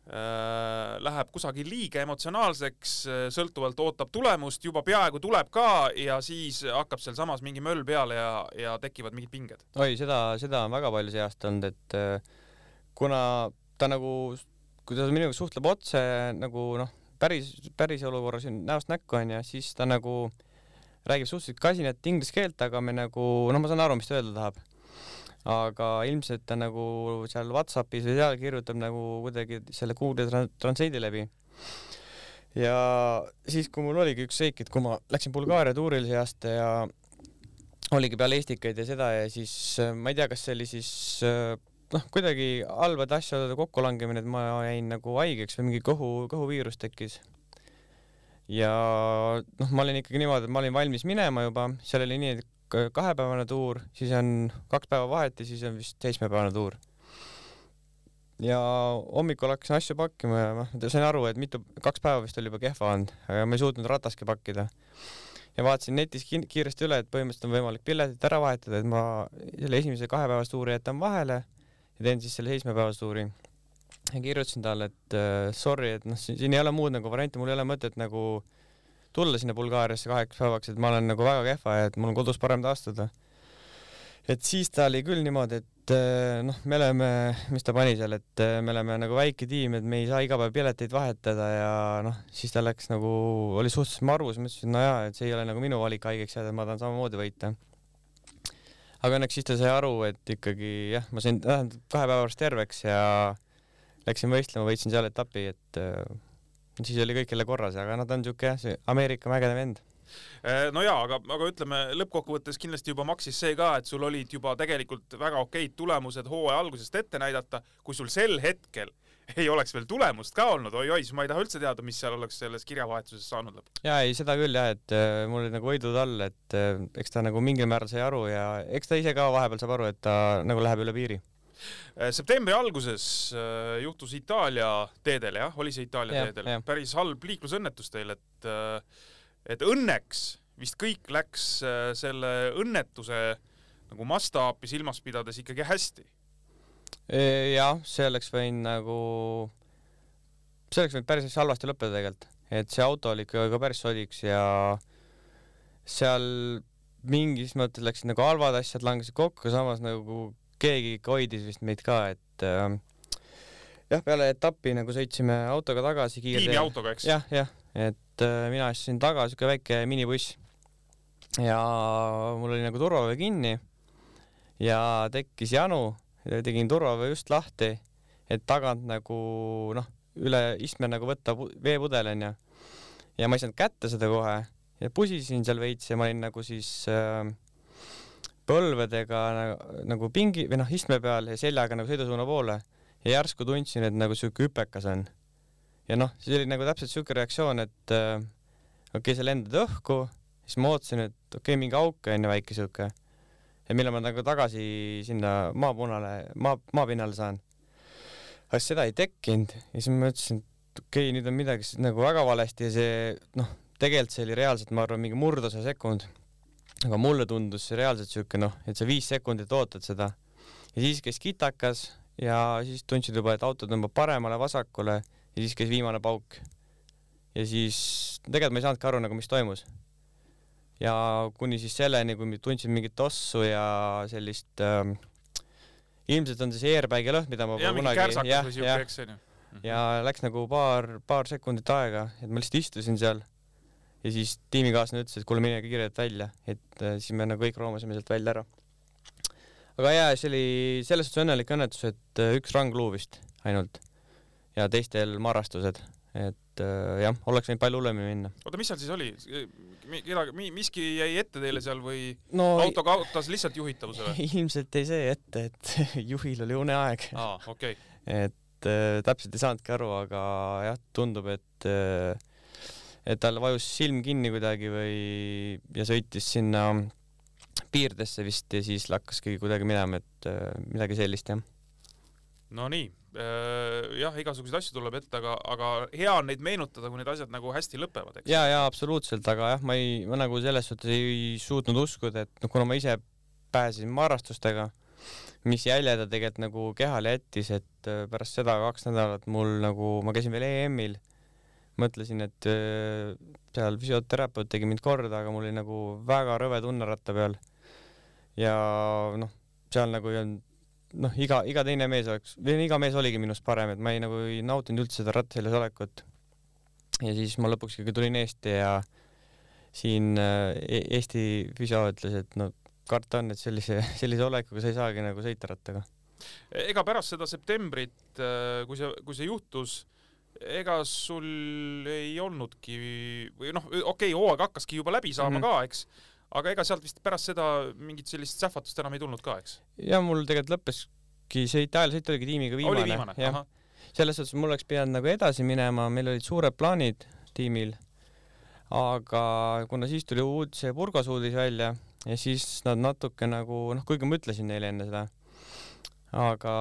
Äh, läheb kusagil liiga emotsionaalseks, äh, sõltuvalt ootab tulemust, juba peaaegu tuleb ka ja siis hakkab sealsamas mingi möll peale ja, ja tekivad mingid pinged. oi, seda, seda on väga palju see aasta olnud, et äh, kuna ta nagu, kui ta minuga suhtleb otse nagu noh, päris, päris olukorras näost näkku onju, siis ta nagu räägib suhteliselt kasinat inglise keelt, aga me nagu, noh, ma saan aru, mis ta öelda tahab aga ilmselt ta nagu seal Whatsappis või seal kirjutab nagu kuidagi selle Google Translate'i läbi. ja siis, kui mul oligi üks seik, et kui ma läksin Bulgaaria tuurile see aasta ja oligi peale Eestikaid ja seda ja siis ma ei tea, kas see oli siis noh, kuidagi halbade asjade kokkulangemine, et ma jäin nagu haigeks või mingi kõhu, kõhuviirus tekkis. ja noh, ma olin ikkagi niimoodi, et ma olin valmis minema juba, seal oli nii, et kahepäevane tuur, siis on kaks päeva vahet ja siis on vist seitsmepäevane tuur. ja hommikul hakkasin asju pakkima ja noh, sain aru, et mitu, kaks päeva vist oli juba kehva olnud, aga ma ei suutnud rataski pakkida. ja vaatasin netis kiiresti üle, et põhimõtteliselt on võimalik piletid ära vahetada, et ma selle esimese kahepäevase tuuri jätan vahele ja teen siis selle seitsmepäevase tuuri. ja kirjutasin talle, et uh, sorry, et noh, siin ei ole muud nagu varianti, mul ei ole mõtet nagu tulla sinna Bulgaariasse kaheks päevaks, et ma olen nagu väga kehva ja et mul on kodus parem taastuda. et siis ta oli küll niimoodi, et eh, noh, me oleme, mis ta pani seal, et eh, me oleme nagu väike tiim, et me ei saa iga päev pileteid vahetada ja noh, siis ta läks nagu, oli suhteliselt marus, ma ütlesin, no jaa, et see ei ole nagu minu valik haigeks jääda, ma tahan samamoodi võita. Aga õnneks siis ta sai aru, et ikkagi jah, ma sain kahe päeva pärast terveks ja läksin võistlema, võitsin seal etapi, et eh, siis oli kõik jälle korras, aga noh, ta on niisugune jah, see Ameerika mägede vend. Äh, no jaa, aga, aga ütleme lõppkokkuvõttes kindlasti juba maksis see ka, et sul olid juba tegelikult väga okeid tulemused hooaja algusest ette näidata, kui sul sel hetkel ei oleks veel tulemust ka olnud. Oi,, oi-oi, siis ma ei taha üldse teada, mis seal oleks selles kirjavahetuses saanud lõpuks. jaa, ei seda küll jah, et äh, mul olid nagu võidud all, et äh, eks ta nagu mingil määral sai aru ja eks ta ise ka vahepeal saab aru, et ta nagu läheb üle piiri. Äh, septembri alguses äh, juhtus Itaalia teedel, jah, oli see Itaalia ja, teedel, päris halb liiklusõnnetus teil, et äh, et õnneks vist kõik läks selle õnnetuse nagu mastaapi silmas pidades ikkagi hästi. Jah, see oleks võinud nagu, see oleks võinud päris halvasti lõppeda tegelikult, et see auto oli ikka ka päris sodiks ja seal mingis mõttes läksid nagu halvad asjad langesid kokku, samas nagu keegi ikka hoidis vist meid ka, et äh, jah, peale etappi nagu sõitsime autoga tagasi tiimiautoga, eks? jah, jah, et äh, mina istusin taga, siuke väike minibuss. Ja mul oli nagu turvavöö kinni ja tekkis janu, tegin turvavöö just lahti, et tagant nagu noh, üle istme nagu võtta veepudel onju. ja ma ei saanud kätte seda kohe ja pusisin seal veits ja ma olin nagu siis äh, põlvedega nagu, nagu pingi või noh, istme peal ja seljaga nagu sõidusuuna poole ja järsku tundsin, et nagu siuke hüpekas on. ja noh, siis oli nagu täpselt siuke reaktsioon, et äh, okei okay,, sa lendad õhku, siis ma ootasin, et okei okay,, mingi auk on ju väike siuke. Ja millal ma nagu tagasi sinna maapunale, maa, maapinnale saan. aga seda ei tekkinud ja siis ma mõtlesin, et okei okay,, nüüd on midagi nagu väga valesti ja see noh, tegelikult see oli reaalselt, ma arvan, mingi murdosa sekund. aga mulle tundus see reaalselt siuke noh, et sa viis sekundit ootad seda ja siis käis kitakas ja siis tundsid juba, et auto tõmbab paremale-vasakule ja siis käis viimane pauk. ja siis tegelikult ma ei saanudki aru nagu, mis toimus. Ja kuni siis selleni, kui tundsin mingit tossu ja sellist ähm, ilmselt on see see airbag'i lõhn, mida ma ja mingi kunagi või siuke, eks onju. ja läks nagu paar, paar sekundit aega, et ma lihtsalt istusin seal ja siis tiimikaaslane ütles, et kuule, mine kiirelt välja, et äh, siis me nagu kõik roomasime sealt välja ära. aga jaa, see oli selles suhtes õnnelik õnnetus, et äh, üks rangluu vist ainult ja teistel marrastused, et äh, jah, oleks võinud palju hullemini minna. oota, mis seal siis oli? kedagi, miski jäi ette teile seal või no auto kaotas lihtsalt juhitavuse või? ilmselt ei see ette, et juhil oli uneaeg aa, okei. et äh, täpselt ei saanudki aru, aga jah, tundub, et äh, et tal vajus silm kinni kuidagi või ja sõitis sinna piirdesse vist ja siis hakkaski kuidagi minema, et äh, midagi sellist jah. No nii, jah, igasuguseid asju tuleb ette, aga, aga hea on neid meenutada, kui need asjad nagu hästi lõpevad, eks. ja, ja absoluutselt, aga jah, ma ei, ma nagu selles suhtes ei suutnud uskuda, et noh, kuna ma ise pääsesin marrastustega, mis jälje ta tegelikult nagu kehale jättis, et äh, pärast seda kaks nädalat mul nagu, ma käisin veel EM-il, mõtlesin, et äh, seal füsioterapeut tegi mind korda, aga mul oli nagu väga rõve tunne ratta peal. ja noh, seal nagu ei olnud noh, iga, iga teine mees oleks, või iga mees oligi minust parem, et ma ei nagu ei nautinud üldse seda rattaseljas olekut ja siis ma lõpuks ikkagi tulin Eesti ja siin äh, E- Eesti füsio ütles, et no karta on, et sellise, sellise olekuga sa ei saagi nagu sõita rattaga. ega pärast seda septembrit, kui see, kui see juhtus, ega sul ei olnudki või noh, okei okay,, hooaeg hakkaski juba läbi saama mm. -hmm. ka, eks, aga ega sealt vist pärast seda mingit sellist sähvatust enam ei tulnud ka, eks? ja mul tegelikult lõppeski see Itaalia sõit oligi tiimiga viimane, oli viimane, ahah. selles suhtes mul oleks pidanud nagu edasi minema, meil olid suured plaanid tiimil, aga kuna siis tuli uud, see Burgos uudis välja ja siis nad natuke nagu noh, kuigi ma ütlesin neile enne seda, aga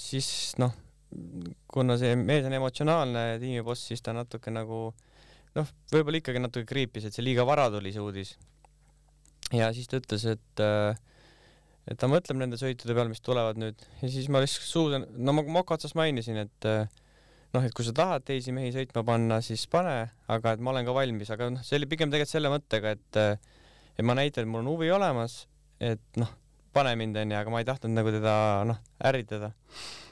siis noh, kuna see mees on emotsionaalne tiimiboss, siis ta natuke nagu noh, võib-olla ikkagi natuke kriipis, et see liiga vara tuli see uudis. Ja siis ta ütles, et äh, et ta mõtleb nende sõitude peale, mis tulevad nüüd ja siis ma lihtsalt suudan, no ma moka otsas mainisin, et äh, noh, et kui sa tahad teisi mehi sõitma panna, siis pane, aga et ma olen ka valmis, aga noh, see oli pigem tegelikult selle mõttega, et äh, et ma näitan, et mul on huvi olemas, et noh, pane mind onju, aga ma ei tahtnud nagu teda noh, ärritada.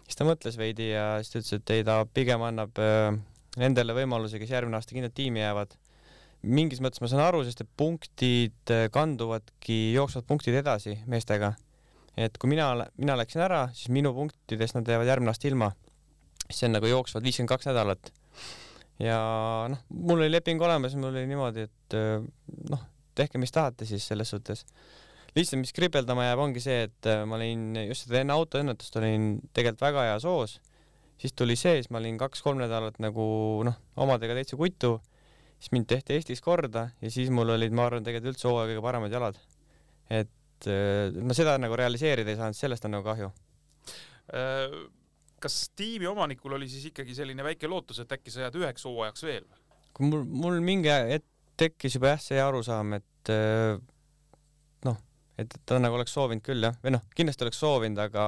siis ta mõtles veidi ja siis ta ütles, et ei, ta pigem annab äh, nendele võimaluse, kes järgmine aasta kindlalt tiimi jäävad. Mingis mõttes ma saan aru, sest et punktid äh, kanduvadki, jooksvad punktid edasi meestega. et kui mina, mina läksin ära, siis minu punktidest nad jäävad järgmine aasta ilma. see on nagu jooksvad viiskümmend kaks nädalat. ja noh, mul oli leping olemas, mul oli niimoodi, et äh, noh, tehke, mis tahate siis selles suhtes. lihtsalt, mis kripeldama jääb, ongi see, et äh, ma olin just seda enne autoõnnetust olin tegelikult väga heas hoos, siis tuli see, siis ma olin kaks-kolm nädalat nagu noh, omadega täitsa kutu, siis mind tehti Eestis korda ja siis mul olid, ma arvan, tegelikult üldse hooaja kõige paremad jalad. et äh, ma seda nagu realiseerida ei saanud, sellest on nagu kahju. Äh, kas tiimi omanikul oli siis ikkagi selline väike lootus, et äkki sa jääd üheks hooajaks veel? kui mul, mul mingi hetk tekkis juba jah see arusaam, et äh, noh, et ta nagu oleks soovinud küll jah, või noh, kindlasti oleks soovinud, aga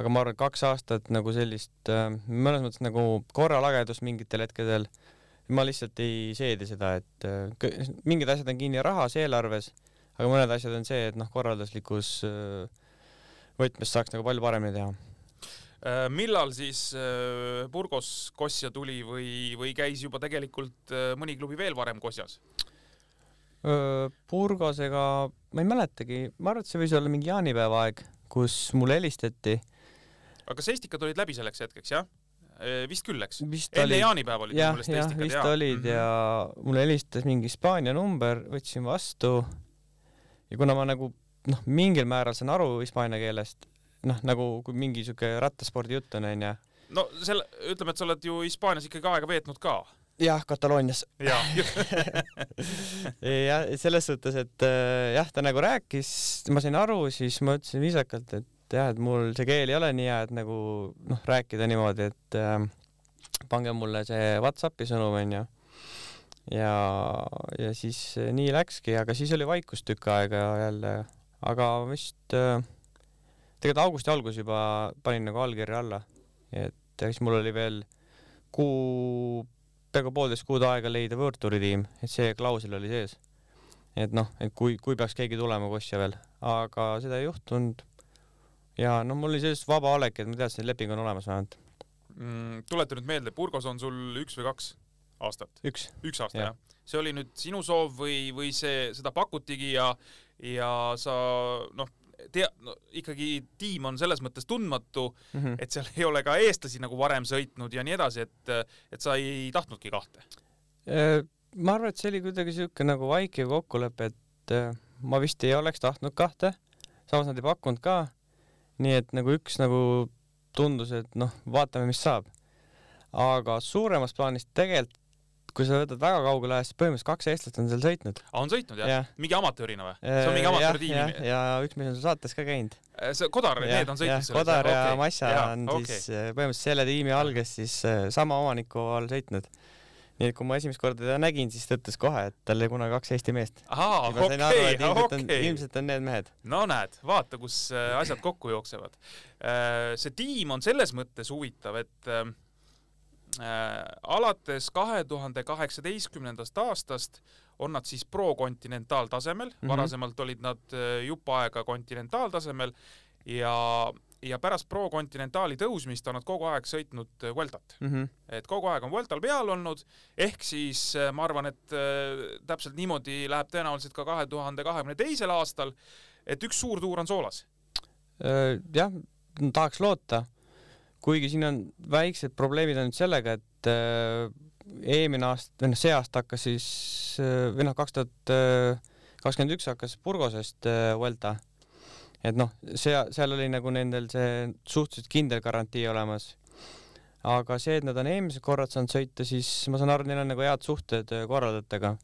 aga ma arvan, kaks aastat nagu sellist äh, mõnes mõttes nagu korralagedust mingitel hetkedel, ma lihtsalt ei seedi seda, et äh, mingid asjad on kinni rahas, eelarves, aga mõned asjad on see, et noh, korralduslikus äh, võtmes saaks nagu palju paremini teha. Äh, millal siis Burgos Kosja tuli või, või käis juba tegelikult mõni klubi veel varem Kosjas? Burgosega ma ei mäletagi, ma arvan, et see võis olla mingi jaanipäeva aeg, kus mulle helistati. aga kas Estikad olid läbi selleks hetkeks, jah? Vist küll, eks? enne oli, jaanipäeva olid jah minu, meelest jah, Estikad, vist jaa. olid Mhm. ja mulle helistas mingi Hispaania number, võtsin vastu. ja kuna ma nagu noh, mingil määral saan aru hispaania keelest, noh nagu kui mingi siuke rattaspordi jutt on onju. no selle, ütleme, et sa oled ju Hispaanias ikkagi aega veetnud ka. jah, Kataloonias. jah, selles suhtes, et äh, jah, ta nagu rääkis, ma sain aru, siis ma ütlesin viisakalt, et jah, et mul see keel ei ole nii hea, et nagu noh, rääkida niimoodi, et äh, pange mulle see Whatsappi sõnum onju. ja, ja siis nii läkski, aga siis oli vaikus tükk aega jälle, aga vist äh, tegelikult augusti alguses juba panin nagu allkirja alla, et siis mul oli veel kuu peaaegu poolteist kuud aega leida World Touri tiim, et see klausel oli sees. et noh, et kui, kui peaks keegi tulema Kosja veel, aga seda ei juhtunud. Ja noh, mul oli sellest vaba olek, et ma teadsin, et leping on olemas vähemalt Mm, tuleta nüüd meelde, Burgos on sul üks või kaks aastat? üks. üks aasta Jah. jah? see oli nüüd sinu soov või, või see, seda pakutigi ja, ja sa noh, tea- no,, ikkagi tiim on selles mõttes tundmatu, Mhm. et seal ei ole ka eestlasi nagu varem sõitnud ja nii edasi, et, et sa ei tahtnudki kahte. Äh, ma arvan, et see oli kuidagi siuke nagu vaikiv kokkulepe, et äh, ma vist ei oleks tahtnud kahte, samas nad ei pakkunud ka. Nii et nagu üks nagu tundus, et noh, vaatame, mis saab. aga suuremas plaanis tegelikult, kui sa võtad väga kaugele ajas, siis põhimõtteliselt kaks eestlast on seal sõitnud. aa, on sõitnud jah Jah. ja.? mingi amatöörina või? see on mingi amatöörtiimi? ja üks mees on saates ka käinud. see Kodar, need on sõitnud selles? Kodar ja Okei. Massa Jaa, on okei. siis äh, põhimõtteliselt selle tiimi all, kes siis äh, sama omaniku all sõitnud. Nii et kui ma esimest korda teda nägin, siis ta ütles kohe, et tal oli kunagi kaks Eesti meest. sain aru, ilmselt on, okei. ilmselt on need mehed. no näed, vaata, kus äh, asjad kokku jooksevad. see tiim on selles mõttes huvitav, et äh, äh, alates kahe tuhande kaheksateistkümnendast aastast on nad siis pro-kontinentaaltasemel mm. -hmm. varasemalt olid nad äh, jupp aega kontinentaaltasemel ja, ja pärast pro-kontinentaali tõusmist on nad kogu aeg sõitnud äh, Vueltat. Mhm. et kogu aeg on Vueltal peal olnud, ehk siis äh, ma arvan, et äh, täpselt niimoodi läheb tõenäoliselt ka kahe tuhande kahekümne teisel aastal, et üks suur tuur on soolas. Äh, jah, tahaks loota, kuigi siin on väiksed probleemid nüüd sellega, et äh, eelmine aasta, või noh, see aasta hakkas siis äh, või noh, kaks tuhat kakskümmend üks hakkas Burgosest äh, Vuelta. Et noh, see, seal oli nagu nendel see suhteliselt kindel garantii olemas. aga see, et nad on eelmised korrad saanud sõita, siis ma saan aru, neil on nagu head suhted äh, korraldajatega.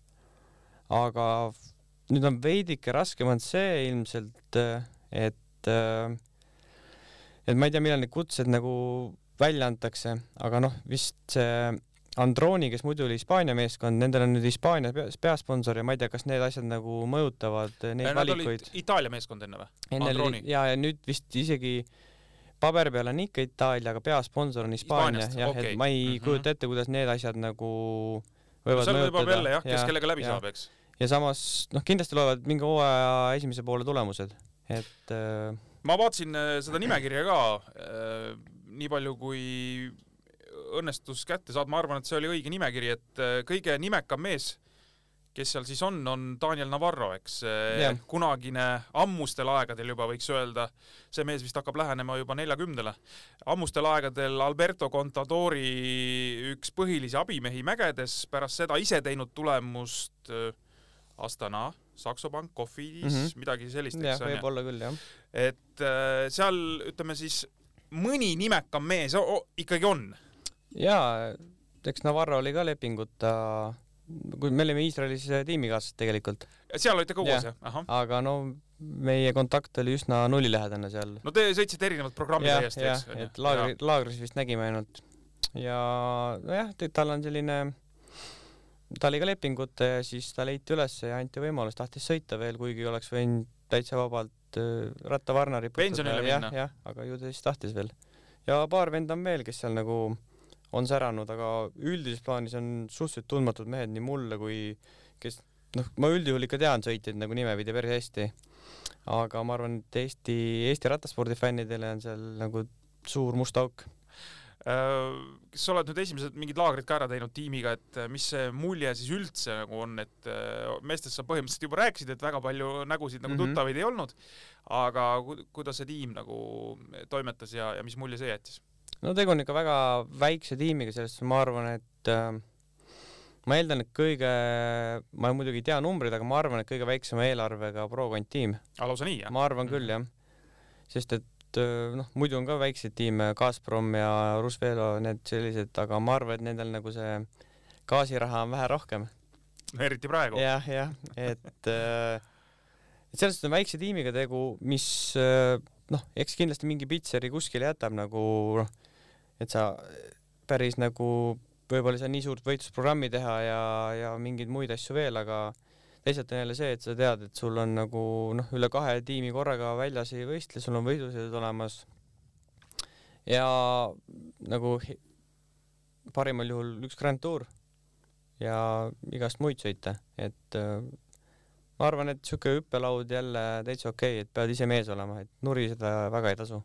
aga nüüd on veidike raskem on see ilmselt, et äh, et ma ei tea, millal need kutsed nagu välja antakse, aga noh, vist see Androni, kes muidu oli Hispaania meeskond, nendel on nüüd Hispaania pea- peasponsor ja ma ei tea, kas need asjad nagu mõjutavad äh, neid Nad valikuid. Itaalia meeskond enne või? enne oli ja, ja nüüd vist isegi paberi peal on ikka Itaalia, aga peasponsor on Hispaania, jah, okei. et ma ei mm -hmm. kujuta ette, kuidas need asjad nagu võivad seal võib-olla mõjutada jälle jah, kes kellega läbi ja. saab, eks. ja samas noh, kindlasti loevad mingi hooaja esimese poole tulemused, et äh, ma vaatasin äh, seda nimekirja ka, nii palju kui õnnestus kätte saada, ma arvan, et see oli õige nimekiri, et äh, kõige nimekam mees, kes seal siis on, on Daniel Navarro, eks yeah., kunagine ammustel aegadel juba võiks öelda, see mees vist hakkab lähenema juba neljakümnele, ammustel aegadel Alberto Contadori üks põhilisi abimehi mägedes, pärast seda ise teinud tulemust äh, Astana, Saxo Bank, Cofidis mm. -hmm. midagi sellist, eks ju. võib-olla küll jah. et äh, seal ütleme siis mõni nimekam mees o- o- ikkagi on. jaa, eks Navarro oli ka lepinguta, kui me olime Iisraelis tiimikaaslased tegelikult, seal olite koos Jah. aga no meie kontakt oli üsna nullilähedane seal. no te sõitsite erinevat programmi täiesti, eks, et laagri, laagris vist nägime ainult ja nojah, tal on selline, ta oli ka lepinguta ja siis ta leiti ülesse ja anti võimalus, tahtis sõita veel, kuigi oleks võinud täitsa vabalt äh, rattavarna riputada. Pensionile minna., jah, aga ju ta siis tahtis veel. ja paar venda on veel, kes seal nagu on säranud, aga üldises plaanis on suhteliselt tundmatud mehed nii mulle kui kes noh, ma üldjuhul ikka tean sõitjaid nagu nimepidi päris hästi. aga ma arvan, et Eesti, Eesti rattaspordi fännidele on seal nagu suur must auk. Äh, kas sa oled nüüd esimesed mingid laagrid ka ära teinud tiimiga, et äh, mis see mulje siis üldse nagu on, et äh, meestest sa põhimõtteliselt juba rääkisid, et väga palju nägusid nagu Mhm. tuttavaid ei olnud, aga ku- kuidas see tiim nagu toimetas ja, ja mis mulje see jättis? No tegu on ikka väga väikse tiimiga, sellest ma arvan, et äh, ma eeldan, et kõige, ma muidugi ei tea numbreid, aga ma arvan, et kõige väiksema eelarvega pro-kond tiim, lausa nii, jah? ma arvan küll jah, sest et öö, noh, muidu on ka väikseid tiime, Gazprom ja Rusvelo, need sellised, aga ma arvan, et nendel nagu see gaasiraha on vähe rohkem. Eriti praegu. jah, jah, et äh, et selles suhtes on väikse tiimiga tegu, mis äh, noh, eks kindlasti mingi pitseri kuskile jätab nagu noh, et sa päris nagu võib-olla ei saa nii suurt võitlusprogrammi teha ja, ja mingeid muid asju veel, aga teisalt on jälle see, et sa tead, et sul on nagu noh, üle kahe tiimi korraga väljas ei võistle, sul on võidusõidud olemas ja nagu parimal juhul üks Grand Tour ja igast muid sõite, et äh, ma arvan, et siuke hüppelaud jälle täitsa okei okay,, et pead ise mees olema, et nuriseda väga ei tasu.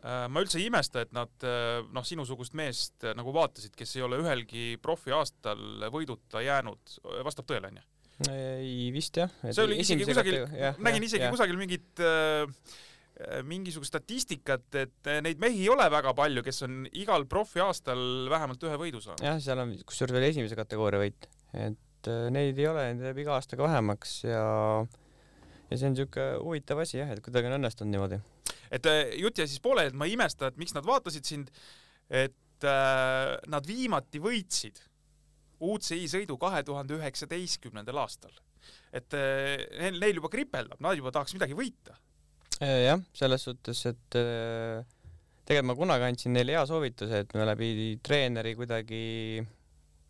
Äh, ma üldse ei imesta, et nad äh, noh, sinusugust meest äh, nagu vaatasid, kes ei ole ühelgi profiaastal võiduta jäänud, vastab tõele onju? ei vist jah. see oli isegi kusagil, nägin isegi kusagil mingit äh, mingisugust statistikat, et neid mehi ei ole väga palju, kes on igal profiaastal vähemalt ühe võidu saanud. jah, seal on kusjuures veel esimese kategooria võit, et neid ei ole, neid jääb iga aastaga vähemaks ja ja see on siuke huvitav asi jah, et kuidagi on õnnestunud niimoodi. Et äh, jutt jäi siis pooleli, et ma ei imesta, et miks nad vaatasid sind, et äh, nad viimati võitsid UCI sõidu kahe tuhande üheksateistkümnendal aastal. et äh, neil, juba kripeldab, nad juba tahaks midagi võita. Äh, jah, selles suhtes, et äh, tegelikult ma kunagi andsin neile hea soovituse, et me läbi treeneri kuidagi,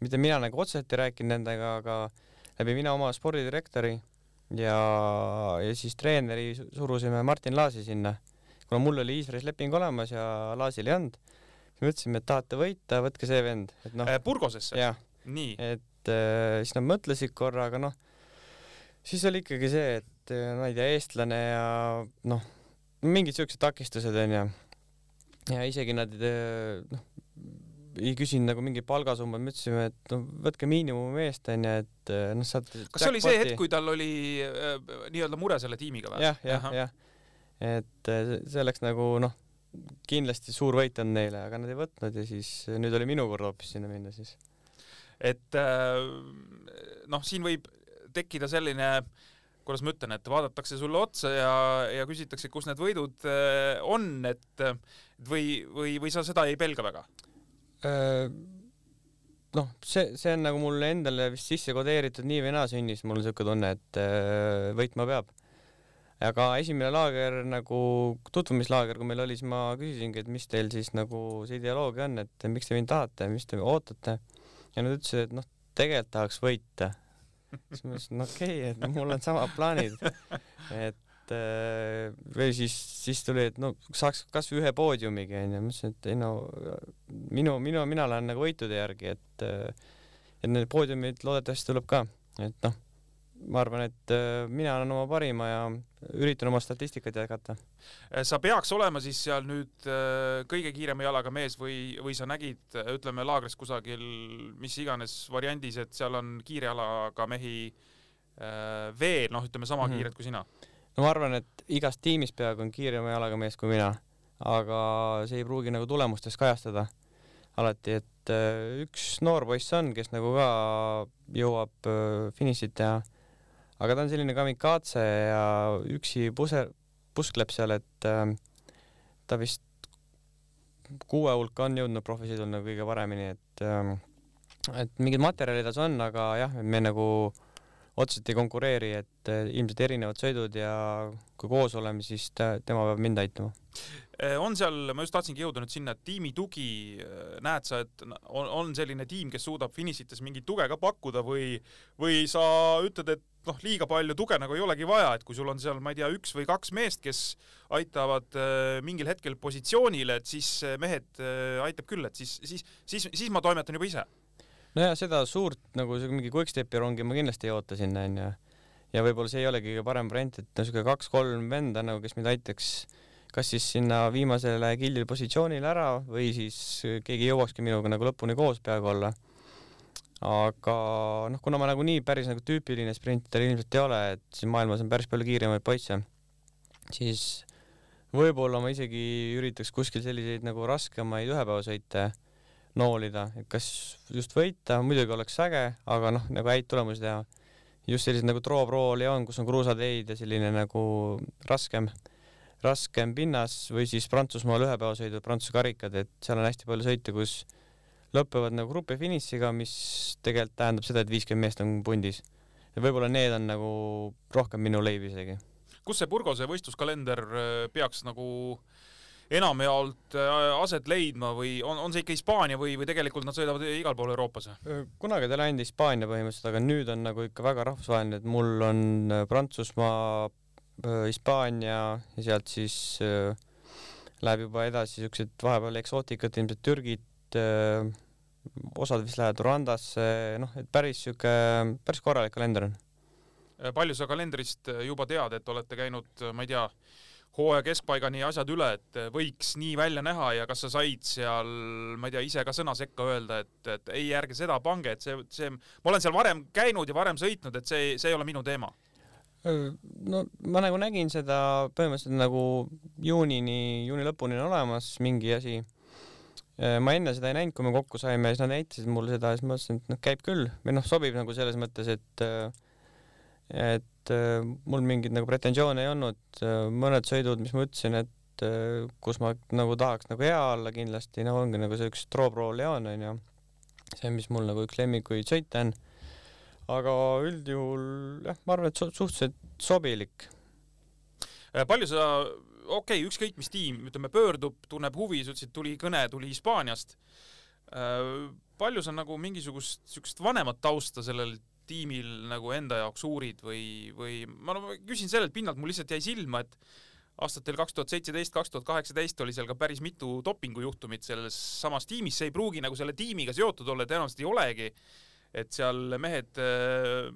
mitte mina nagu otseselt ei rääkinud nendega, aga läbi mina oma spordidirektori ja, ja siis treeneri su- surusime Martin Laasi sinna. Kuna mul oli Iisraelis leping olemas ja Laasil ei olnud, siis me ütlesime, et tahate võita, võtke see vend, et noh, Äh, Burgosesse. nii, et äh, siis nad mõtlesid korra, aga noh, siis oli ikkagi see, et äh, ma ei tea, eestlane ja noh, mingid siuksed takistused onju. ja isegi nad äh, noh, ei küsinud nagu mingeid palgasummaid, me ütlesime, et no võtke miinimumi eest onju, et äh, noh, saate. kas see oli see hetk, kui tal oli äh, nii-öelda mure selle tiimiga või? jah, jah, jah, et äh, see- oleks nagu noh, kindlasti suur võit on neile, aga nad ei võtnud ja siis nüüd oli minu kord hoopis sinna minna siis. et äh, noh, siin võib tekkida selline kuidas ma ütlen, et vaadatakse sulle otsa ja, ja küsitakse, kus need võidud äh, on, et või, või, või sa seda ei pelga väga? Noh, see, see on nagu mulle endale vist sisse kodeeritud nii või naa sünnis, mul on siuke tunne, et võitma peab. Aga esimene laager nagu tutvumislaager, kui meil oli, siis ma küsisingi, et mis teil siis nagu see ideoloogia on, et miks te mind tahate, mis te ootate. ja nad ütlesid, et noh, tegelikult tahaks võita. siis ma ütlesin, okei okay,, et mul on samad plaanid. et öö, või siis, siis tuli, et no saaks kasvõi ühe poodiumigi onju, ma ütlesin, et ei no minu, minu, mina lähen nagu võitude järgi, et et need poodiumid loodetavasti tuleb ka, et noh, ma arvan, et äh, mina annan oma parima ja üritan oma statistikat jätkata. Äh, sa peaks olema siis seal nüüd äh, kõige kiirema jalaga mees või, või sa nägid, ütleme laagris kusagil mis iganes variandis, et seal on kiire jalaga mehi veel, noh, ütleme sama mm. -hmm. kiired kui sina. no ma arvan, et igas tiimis peaaegu on kiirema jalaga mees kui mina, aga see ei pruugi nagu tulemustes kajastada alati, et üks noor poiss on, kes nagu ka jõuab finišit teha, aga ta on selline kamikaatse ja üksi puse, puskleb seal, et äh, ta vist kuue hulka on jõudnud profisõidul nagu kõige paremini, et ähm, et mingid materjalid tas on, aga jah, me nagu otseselt ei konkureeri, et äh, ilmselt erinevad sõidud ja kui koos oleme, siis ta, tema peab mind aitama. Äh, on seal, ma just tahtsingi jõuda nüüd sinna, tiimi tugi, näed sa, et on, on selline tiim, kes suudab finišites mingit tuge ka pakkuda või, või sa ütled, et noh, liiga palju tuge nagu ei olegi vaja, et kui sul on seal, ma ei tea, üks või kaks meest, kes aitavad äh, mingil hetkel positsioonile, et siis mehed äh, aitab küll, et siis, siis, siis, siis ma toimetan juba ise. nojah, seda suurt nagu mingi quick-stepi rongi ma kindlasti ei oota sinna onju. ja võib-olla see ei olegi kõige parem variant, et siuke kaks-kolm venda nagu, kes mind aitaks kas siis sinna viimasele kildile positsioonile ära või siis keegi jõuakski minuga nagu lõpuni koos peaaegu olla. Aga noh, kuna ma nagunii päris nagu tüüpiline sprinter ilmselt ei ole, et siin maailmas on päris palju kiiremaid poisse, siis võib-olla ma isegi üritaks kuskil selliseid nagu raskemaid ühepäevasõite noolida, et kas just võita, muidugi oleks äge, aga noh, nagu häid tulemusi teha. just sellised nagu Tro Pro Leon, kus on kruusateid ja selline nagu raskem, raskem pinnas või siis Prantsusmaal ühepäevasõidud, Prantsuse karikad, et seal on hästi palju sõite, kus lõpevad nagu grupi finišiga, mis tegelikult tähendab seda, et viiskümmend meest on pundis. ja võib-olla need on nagu rohkem minu leib isegi. kus see Burgose võistluskalender äh, peaks nagu enamjaolt äh, aset leidma või on, on see ikka Hispaania või, või tegelikult nad sõidavad igal pool Euroopas? kunagi ta oli ainult Hispaania põhimõtteliselt, aga nüüd on nagu ikka väga rahvusvaheline, et mul on äh, Prantsusmaa, Hispaania ja sealt siis äh, läheb juba edasi siuksed vahepeal eksootikad, ilmselt Türgit, osad vist lähevad Rwandasse, noh, et päris siuke, päris korralik kalender on. palju sa kalendrist juba tead, et olete käinud, ma ei tea, hooaja keskpaigani asjad üle, et võiks nii välja näha ja kas sa said seal, ma ei tea, ise ka sõna sekka öelda, et, et ei, ärge seda pange, et see, see, ma olen seal varem käinud ja varem sõitnud, et see, see ei ole minu teema no ma nagu nägin seda põhimõtteliselt nagu juunini, juuni lõpuni on olemas mingi asi. Ma enne seda ei näinud, kui me kokku saime, siis nad näitasid mulle seda ja siis ma mõtlesin, et noh, käib küll või noh, sobib nagu selles mõttes, et et äh, mul mingeid nagu pretensioone ei olnud, mõned sõidud, mis ma ütlesin, et äh, kus ma nagu tahaks nagu hea olla kindlasti, no ongi nagu see üks Tro Pro Leon onju, see, mis mul nagu üks lemmikuid sõite on. aga üldjuhul jah, ma arvan, et suhteliselt sobilik. palju sa, okei okay,, ükskõik mis tiim, ütleme, pöördub, tunneb huvi, sa ütlesid, tuli kõne, tuli Hispaaniast. palju sa nagu mingisugust siukest vanemat tausta sellel tiimil nagu enda jaoks uurid või, või ma no küsin sellelt pinnalt, mul lihtsalt jäi silma, et aastatel kaks tuhat seitseteist, kaks tuhat kaheksateist oli seal ka päris mitu dopingujuhtumit selles samas tiimis, see ei pruugi nagu selle tiimiga seotud olla, tõenäoliselt ei olegi. Et seal mehed äh,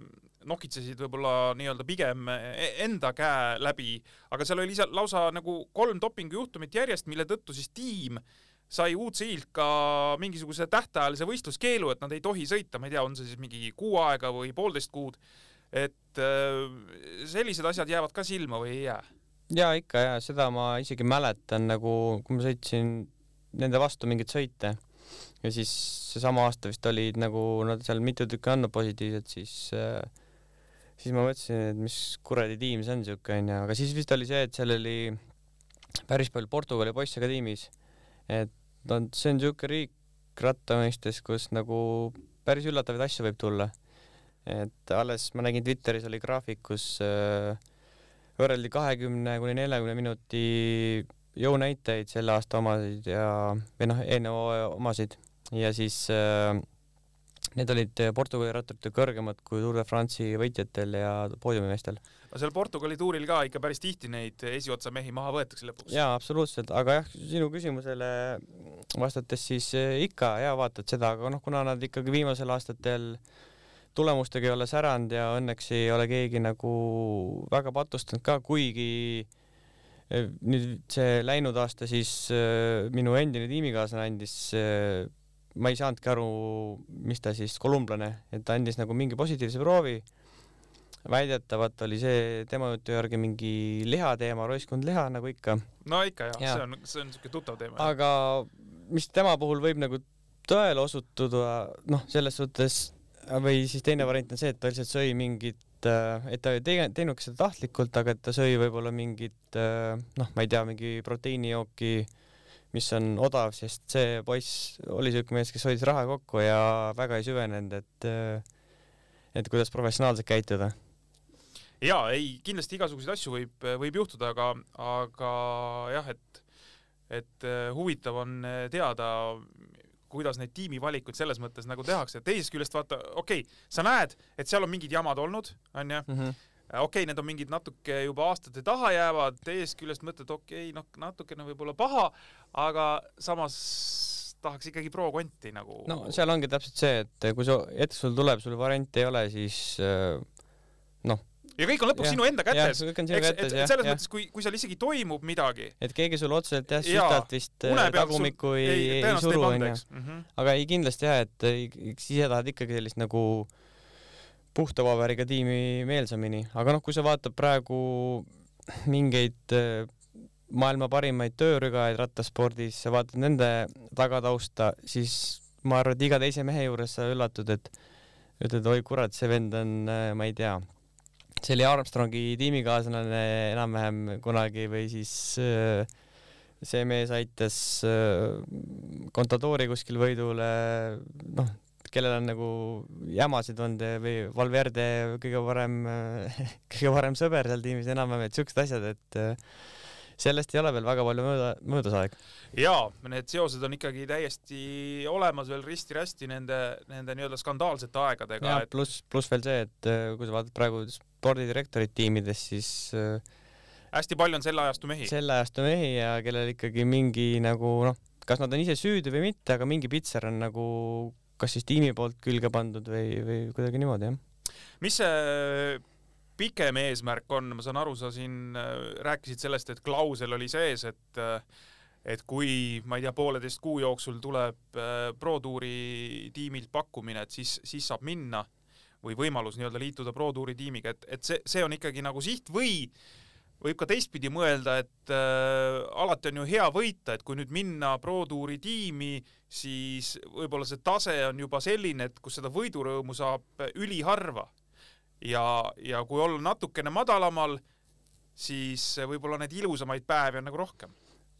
nokitsesid võib-olla nii-öelda pigem e-, enda käe läbi, aga seal oli lausa nagu kolm dopingujuhtumit järjest, mille tõttu siis tiim äh, sai UCI-lt ka mingisuguse tähtajalise võistluskeelu, et nad ei tohi sõita, ma ei tea, on see siis mingi kuu aega või poolteist kuud. et äh, sellised asjad jäävad ka silma või ei jää? ja ikka ja seda ma isegi mäletan nagu, kui ma sõitsin nende vastu mingeid sõite ja siis seesama aasta vist olid nagu nad seal mitu tükki andnud positiivset, siis äh, siis ma mõtlesin, et mis kuradi tiim see on siuke onju, aga siis vist oli see, et seal oli päris palju Portugali poisse ka tiimis. Et no see on niisugune riik ratta mõistes, kus nagu päris üllatavaid asju võib tulla. et alles ma nägin Twitteris oli graafik, kus äh, võrreldi kahekümne kuni neljakümne minuti jõunäitajaid selle aasta omasid ja, või noh, eelneva omasid ja siis äh, need olid Portugali ratturitel kõrgemad kui Tour de France'i võitjatel ja poodiumimeestel aga seal Portugali tuuril ka ikka päris tihti neid esiotsa mehi maha võetakse lõpuks. jaa, absoluutselt, aga jah, sinu küsimusele vastates siis eh, ikka ja vaatad seda, aga noh, kuna nad ikkagi viimasel aastatel tulemustega ei ole säranud ja õnneks ei ole keegi nagu väga patustanud ka, kuigi eh, nüüd see läinud aasta siis minu endine tiimikaaslane andis ma ei saanudki aru, mis ta siis, kolumblane, et ta andis nagu mingi positiivse proovi väidetavalt oli see tema jutu järgi mingi lihateema, roiskund liha nagu ikka. no ikka jah ja., see on, see on siuke tuttav teema. aga mis tema puhul võib nagu tõele osutuda, noh, selles suhtes või siis teine variant on see, et ta lihtsalt sõi mingit, äh, et ta ei teinud seda tahtlikult, aga et ta sõi võib-olla mingit, äh, noh, ma ei tea, mingi proteiinijooki, mis on odav, sest see poiss oli siuke mees, kes hoidis raha kokku ja väga ei süvenenud, et äh, et kuidas professionaalselt käituda. Ja ei, kindlasti igasuguseid asju võib, võib juhtuda, aga, aga jah, et, et äh, huvitav on äh, teada, kuidas neid tiimivalikuid selles mõttes nagu tehakse, teisest küljest vaata, okei okay,, sa näed, et seal on mingid jamad olnud, onju mm -hmm okei okay,, need on mingid natuke juba aastate taha jäävad, teisest küljest mõtled, okei okay,, noh, natukene võib-olla paha, aga samas tahaks ikkagi pro-konti nagu. no seal ongi täpselt see, et kui su hetk sul tuleb, sul varianti ei ole, siis äh, noh ja kõik on lõpuks ja, sinu enda kätes. eks, et, et selles ja. mõttes, kui, kui seal isegi toimub midagi. et keegi sul otseselt jah, süstalt vist äh, tagumikku ei, ei, ei suru onju. Mhm. aga ei kindlasti jah, et siis sa tahad ikkagi sellist nagu puhta paberiga tiimi meelsamini, aga noh, kui sa vaatad praegu mingeid äh, maailma parimaid töörügajaid rattaspordis, sa vaatad nende tagatausta, siis ma arvan, et iga teise mehe juures sa üllatud, et ütled, oi kurat, see vend on, ma ei tea, see oli Armstrongi tiimikaaslane enam-vähem kunagi või siis äh, see mees aitas äh, Contadori kuskil võidule, noh, kellel on nagu jamasid olnud või Valverde kõige parem, kõige parem sõber seal tiimis enam-vähem, et siuksed asjad, et äh, sellest ei ole veel väga palju mööda, möödas aeg. jaa, need seosed on ikkagi täiesti olemas veel risti-rästi nende, nende nii-öelda skandaalsete aegadega ja, et pluss, pluss veel see, et äh, kui sa vaatad praegu spordidirektorit tiimides, siis äh, hästi palju on selle ajastu mehi. selle ajastu mehi ja kellel ikkagi mingi nagu noh, kas nad on ise süüdi või mitte, aga mingi pitser on nagu kas siis tiimi poolt külge pandud või, või kuidagi niimoodi jah. mis see pikem eesmärk on, ma saan aru, sa siin äh, rääkisid sellest, et klausel oli sees, et äh, et kui ma ei tea, pooleteist kuu jooksul tuleb äh, Pro Touri tiimilt pakkumine, et siis, siis saab minna või võimalus nii-öelda liituda Pro Touri tiimiga, et, et see, see on ikkagi nagu siht või võib ka teistpidi mõelda, et äh, alati on ju hea võita, et kui nüüd minna Pro Touri tiimi, siis võib-olla see tase on juba selline, et kus seda võidurõõmu saab üliharva ja, ja kui olla natukene madalamal, siis võib-olla neid ilusamaid päevi on nagu rohkem.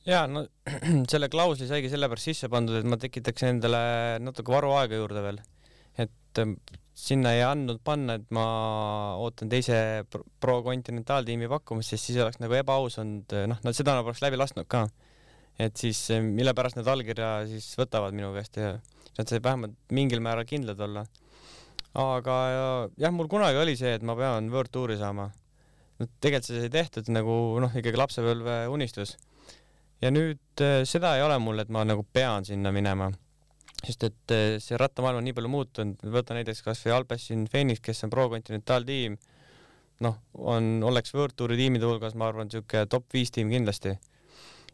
ja no selle klausli saigi sellepärast sisse pandud, et ma tekitaks endale natuke varuaega juurde veel. et ähm, sinna ei andnud panna, et ma ootan teise pro- Pro kontinentaaltiimi pakkumist, sest siis oleks nagu ebaaus olnud, noh, nad seda poleks läbi lasknud ka. et siis mille pärast nad allkirja siis võtavad minu käest ja nad said vähemalt mingil määral kindlad olla. aga ja- jah, mul kunagi oli see, et ma pean Touri saama. no tegelikult see sai tehtud nagu noh, ikkagi lapsepõlve unistus ja nüüd seda ei ole mul, et ma nagu pean sinna minema, sest et äh, see rattamaailm on nii palju muutunud, võta näiteks kasvõi Alpecin Phoenix, kes on Pro kontinentaaltiim, noh, on, oleks Touri tiimide hulgas, ma arvan, niisugune top viis tiim kindlasti.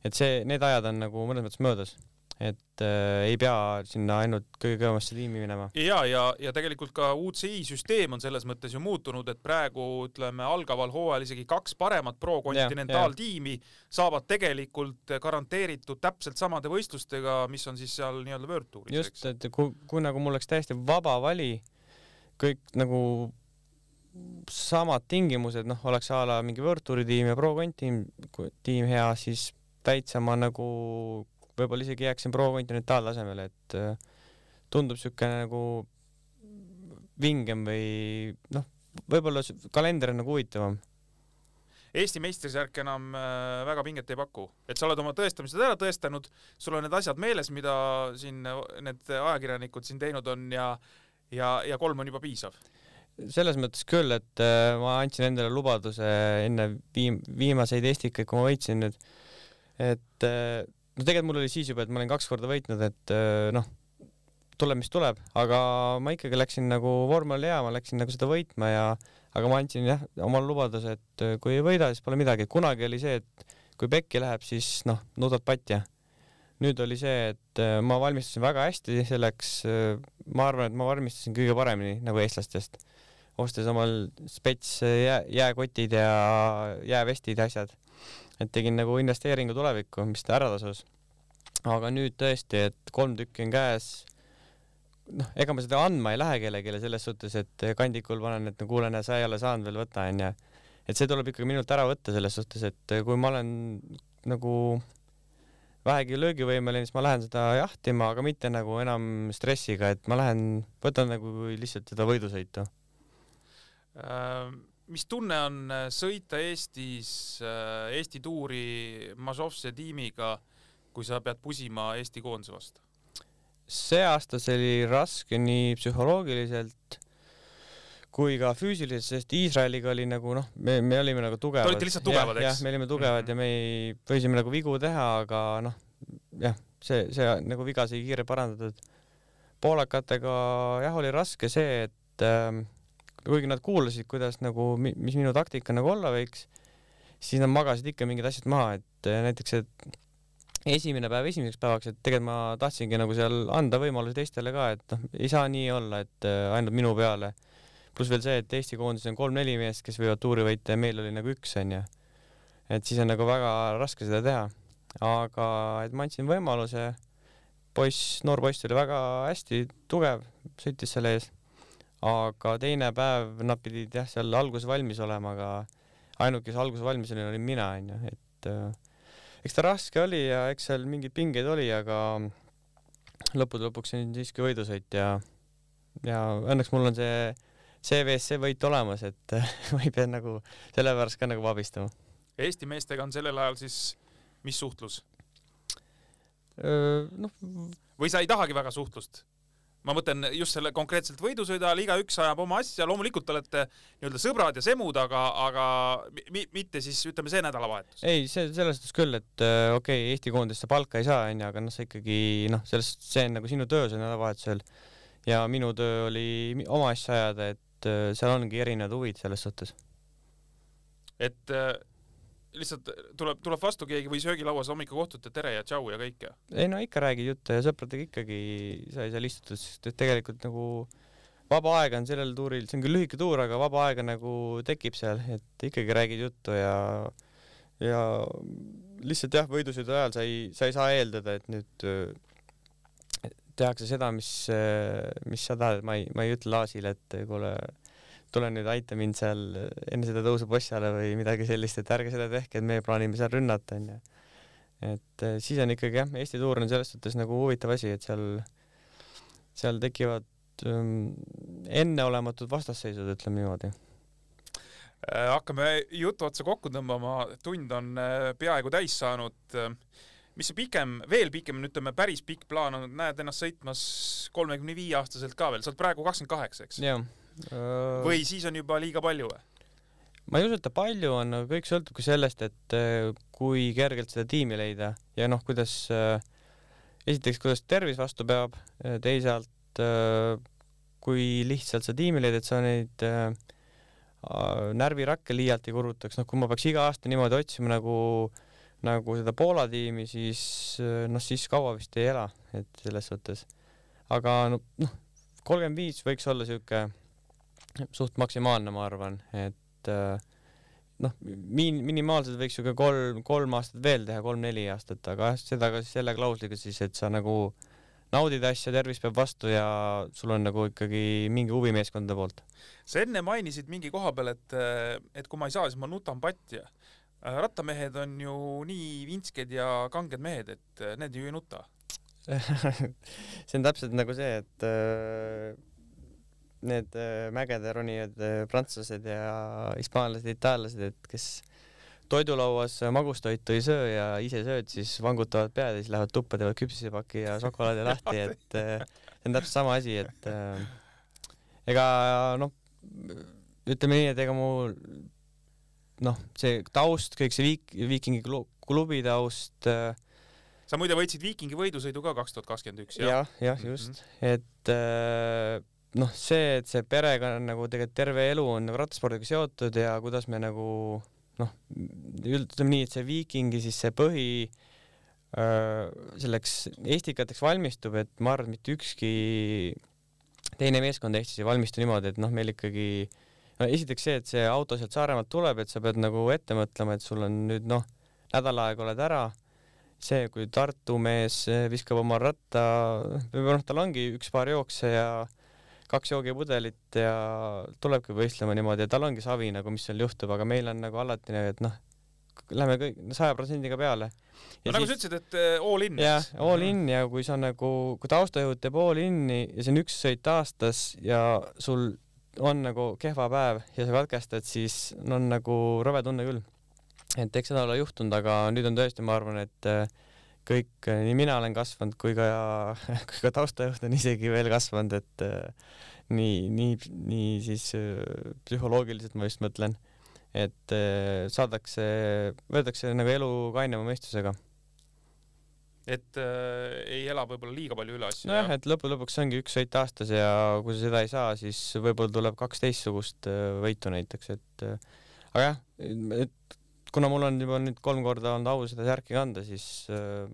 et see, need ajad on nagu mõnes mõttes möödas, et äh, ei pea sinna ainult kõige kõvemasse tiimi minema. ja, ja, ja tegelikult ka UCI süsteem on selles mõttes ju muutunud, et praegu ütleme algaval hooajal isegi kaks paremat pro kontinentaaltiimi saavad tegelikult garanteeritud täpselt samade võistlustega, mis on siis seal nii-öelda World Touris, just, et kui, kui nagu mul oleks täiesti vaba vali, kõik nagu samad tingimused, noh, oleks a la mingi World Touri tiim ja Pro Conti tiim, tiim hea, siis täitsa ma nagu võib-olla isegi jääksin Pro kontinentaaltasemele, et äh, tundub siukene nagu vingem või noh, võib-olla kalender on nagu huvitavam. Eesti meistrisärk enam äh, väga pinget ei paku, et sa oled oma tõestamised ära tõestanud, sul on need asjad meeles, mida siin need ajakirjanikud siin teinud on ja ja, ja kolm on juba piisav. selles mõttes küll, et äh, ma andsin endale lubaduse enne viim-, viimaseid Estikaid, kui ma võitsin nüüd, et no tegelikult mul oli siis juba, et ma olin kaks korda võitnud, et äh, noh, tuleb, mis tuleb, aga ma ikkagi läksin nagu vorm oli hea, ma läksin nagu seda võitma ja aga ma andsin jah, omale lubaduse, et äh, kui ei võida, siis pole midagi, kunagi oli see, et kui pekki läheb, siis noh, nudad patja. nüüd oli see, et äh, ma valmistusin väga hästi selleks, ma arvan, et ma valmistusin kõige paremini nagu eestlastest ostes omal spets jää, jääkotid ja jäävestid ja asjad. Et tegin nagu investeeringu tulevikku, mis ta ära tasus. aga nüüd tõesti, et kolm tükki on käes. noh, ega ma seda andma ei lähe kellelegi selles suhtes, et kandikul panen, et no kuule, näe, sa ei ole saanud veel võtta, onju. et see tuleb ikkagi minult ära võtta selles suhtes, et kui ma olen nagu vähegi löögivõimeline, siis ma lähen seda jahtima, aga mitte nagu enam stressiga, et ma lähen, võtan nagu lihtsalt seda võidusõitu Äh, mis tunne on äh, sõita Eestis äh, Eesti tuuri Mazovse tiimiga, kui sa pead pusima Eesti koondise vastu? see aasta see oli raske nii psühholoogiliselt kui ka füüsiliselt, sest Iisraeliga oli nagu noh, me, me olime nagu tugevad. Te olite lihtsalt tugevad, eks? jah, me olime tugevad Mhm. ja me ei, võisime nagu vigu teha, aga noh, jah, see, see nagu viga sai kiirelt parandatud. poolakatega jah, oli raske see, et ähm, kuigi nad kuulasid, kuidas nagu, mis minu taktika nagu olla võiks, siis nad magasid ikka mingid asjad maha, et äh, näiteks, et esimene päev esimeseks päevaks, et tegelikult ma tahtsingi nagu seal anda võimalusi teistele ka, et noh, ei saa nii olla, et äh, ainult minu peale. pluss veel see, et Eesti koondises on kolm-neli meest, kes võivad tuuri võita ja meil oli nagu üks, onju. et siis on nagu väga raske seda teha. aga et ma andsin võimaluse, poiss, noor poiss oli väga hästi tugev, sõitis selle ees. Aga teine päev nad pidid jah, seal alguses valmis olema, aga ainuke, kes alguses valmis oli, olin mina onju, et äh, eks ta raske oli ja eks seal mingeid pingeid oli, aga lõppude lõpuks on siiski võidusõit ja ja õnneks mul on see CVS-see võit olemas, et ma ei pea nagu selle pärast ka nagu vabistama. Eesti meestega on sellel ajal siis mis suhtlus noh, või sa ei tahagi väga suhtlust? Ma mõtlen just selle konkreetselt võidusõidu ajal igaüks ajab oma asja, loomulikult olete nii-öelda sõbrad ja semud, aga, aga mi, mitte siis ütleme see nädalavahetus. ei, see selles suhtes küll, et äh, okei okay,, Eesti koondis sa palka ei saa, onju, aga noh, sa ikkagi noh, sellest, see on nagu sinu töö seal nädalavahetusel ja minu töö oli oma asja ajada, et äh, seal ongi erinevad huvid selles suhtes. et äh, lihtsalt tuleb, tuleb vastu keegi või söögilauas hommikul kohtute tere ja tšau ja kõik ja ei no ikka räägid juttu ja sõpradega ikkagi sa ei saa istuda, sest et tegelikult nagu vaba aega on sellel tuuril, see on küll lühike tuur, aga vaba aega nagu tekib seal, et ikkagi räägid juttu ja ja lihtsalt jah, võidusõidu ajal sa ei, sa ei saa eeldada, et nüüd äh, tehakse seda, mis, mis sa tahad, ma ei, ma ei ütle Laasile, et kuule, tule nüüd aita mind seal enne seda tõusu bossi alla või midagi sellist, et ärge seda tehke, et me plaanime seal rünnata, onju. et eh, siis on ikkagi jah, Eesti tuur on selles suhtes nagu huvitav asi, et seal, seal tekivad ähm, enneolematud vastasseisud, ütleme niimoodi. Äh, hakkame jutu otsa kokku tõmbama, tund on äh, peaaegu täis saanud. mis see pikem, veel pikem, ütleme päris pikk plaan on, näed ennast sõitmas kolmekümne viie aastaselt ka veel, sa oled praegu kakskümmend kaheksa, eks? jah. Või siis on juba liiga palju või? ma ei usu, et ta palju on, aga kõik sõltubki sellest, et eh, kui kergelt seda tiimi leida ja noh, kuidas äh, esiteks, kuidas tervis vastu peab, teisalt äh, kui lihtsalt sa tiimi leid, et sa neid äh, närvirakke liialt ei kurutaks, noh, kui ma peaks iga aasta niimoodi otsima nagu nagu seda Poola tiimi, siis äh, noh, siis kaua vist ei ela, et selles suhtes. aga no- noh, kolmkümmend viis võiks olla sihuke suht maksimaalne, ma arvan, et äh, noh, miin-, minimaalselt võiks ju ka kolm, kolm aastat veel teha, kolm-neli aastat, aga jah, seda ka siis selle klausliga siis, et sa nagu naudid asja, tervis peab vastu ja sul on nagu ikkagi mingi huvi meeskondade poolt. sa enne mainisid mingi koha peal, et, et kui ma ei saa, siis ma nutan patja. rattamehed on ju nii vintsked ja kanged mehed, et need ju ei nuta. see on täpselt nagu see, et äh, need äh, mägede ronijad äh,, prantslased ja hispaanlased, itaallased, et kes toidulauas magustoitu ei söö ja ise sööd, siis vangutavad pead ja siis lähevad tuppa, teevad küpsisepaki ja šokolaadi lahti, et äh, see on täpselt sama asi, et ega noh, ütleme nii, et ega mu noh, see taust, kõik see viik-, Viikingi klu- klubi taust äh, sa muide võitsid Viikingi võidusõidu ka kaks tuhat kakskümmend üks, jah? jah, jah, just, et äh, noh, see, et see perega on nagu tegelikult terve elu on nagu rattaspordiga seotud ja kuidas me nagu noh, ütleme nii, et see Viikingi siis see põhi äh, selleks Estikateks valmistub, et ma arvan, et mitte ükski teine meeskond Eestis ei valmistu niimoodi, et noh, meil ikkagi no esiteks see, et see auto sealt Saaremaalt tuleb, et sa pead nagu ette mõtlema, et sul on nüüd noh, nädal aega oled ära. See, kui Tartu mees viskab oma ratta, või noh, tal ongi üks-paar jookse ja kaks joogipudelit ja tulebki võistlema niimoodi ja tal ongi savi nagu, mis seal juhtub, aga meil on nagu alati, et noh, lähme kõik saja protsendiga peale. no nagu sa ütlesid, et äh, all in. jah, all in ja kui sa nagu, kui taustajuht teeb all in'i ja see on üks sõit aastas ja sul on nagu kehva päev ja sa katkestad, siis on nagu rõve tunne küll. et eks seda ole juhtunud, aga nüüd on tõesti, ma arvan, et äh, kõik, nii mina olen kasvanud kui ka, kui ka taustajuht on isegi veel kasvanud, et äh, nii, nii, nii siis äh, psühholoogiliselt ma just mõtlen, et saadakse, võetakse nagu elu kainema mõistusega et äh, ei ela võib-olla liiga palju üle asju. nojah, et lõppude lõpuks ongi üks sõit aastas ja kui sa seda ei saa, siis võib-olla tuleb kaks teistsugust võitu näiteks, et aga jah, et kuna mul on juba nüüd kolm korda olnud au seda särki kanda, siis äh,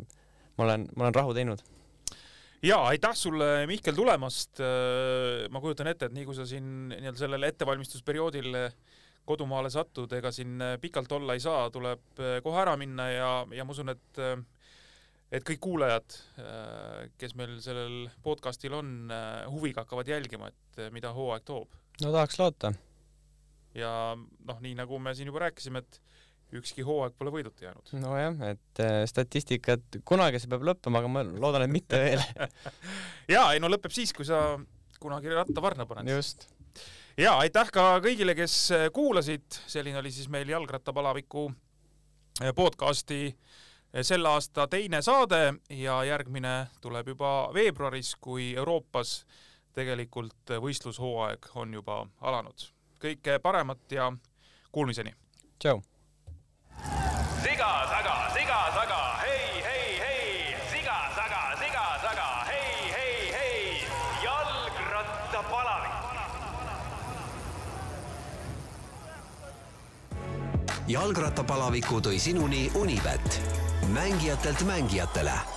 ma olen, ma olen rahu teinud. ja aitäh sulle, Mihkel, tulemast. ma kujutan ette, et nii kui sa siin nii-öelda sellel ettevalmistusperioodil kodumaale satud, ega siin pikalt olla ei saa, tuleb kohe ära minna ja, ja ma usun, et et kõik kuulajad, kes meil sellel podcastil on, huviga hakkavad jälgima, et mida hooaeg toob. no tahaks loota. ja noh, nii nagu me siin juba rääkisime, et ükski hooaeg pole võiduta jäänud. nojah, et äh, statistikat, kunagi see peab lõppema, aga ma loodan, et mitte veel jaa, ei no lõpeb siis, kui sa kunagi rattavarna paned. just. ja aitäh ka kõigile, kes äh, kuulasid, selline oli siis meil jalgrattapalaviku äh, podcasti selle aasta teine saade ja järgmine tuleb juba veebruaris, kui Euroopas tegelikult võistlushooaeg on juba alanud. kõike paremat ja kuulmiseni! tšau! Siga taga, siga taga, hei, hei, hei, siga taga, siga taga, hei, hei, hei, jalgrattapalavik. jalgrattapalaviku tõi sinuni Unibet, mängijatelt mängijatele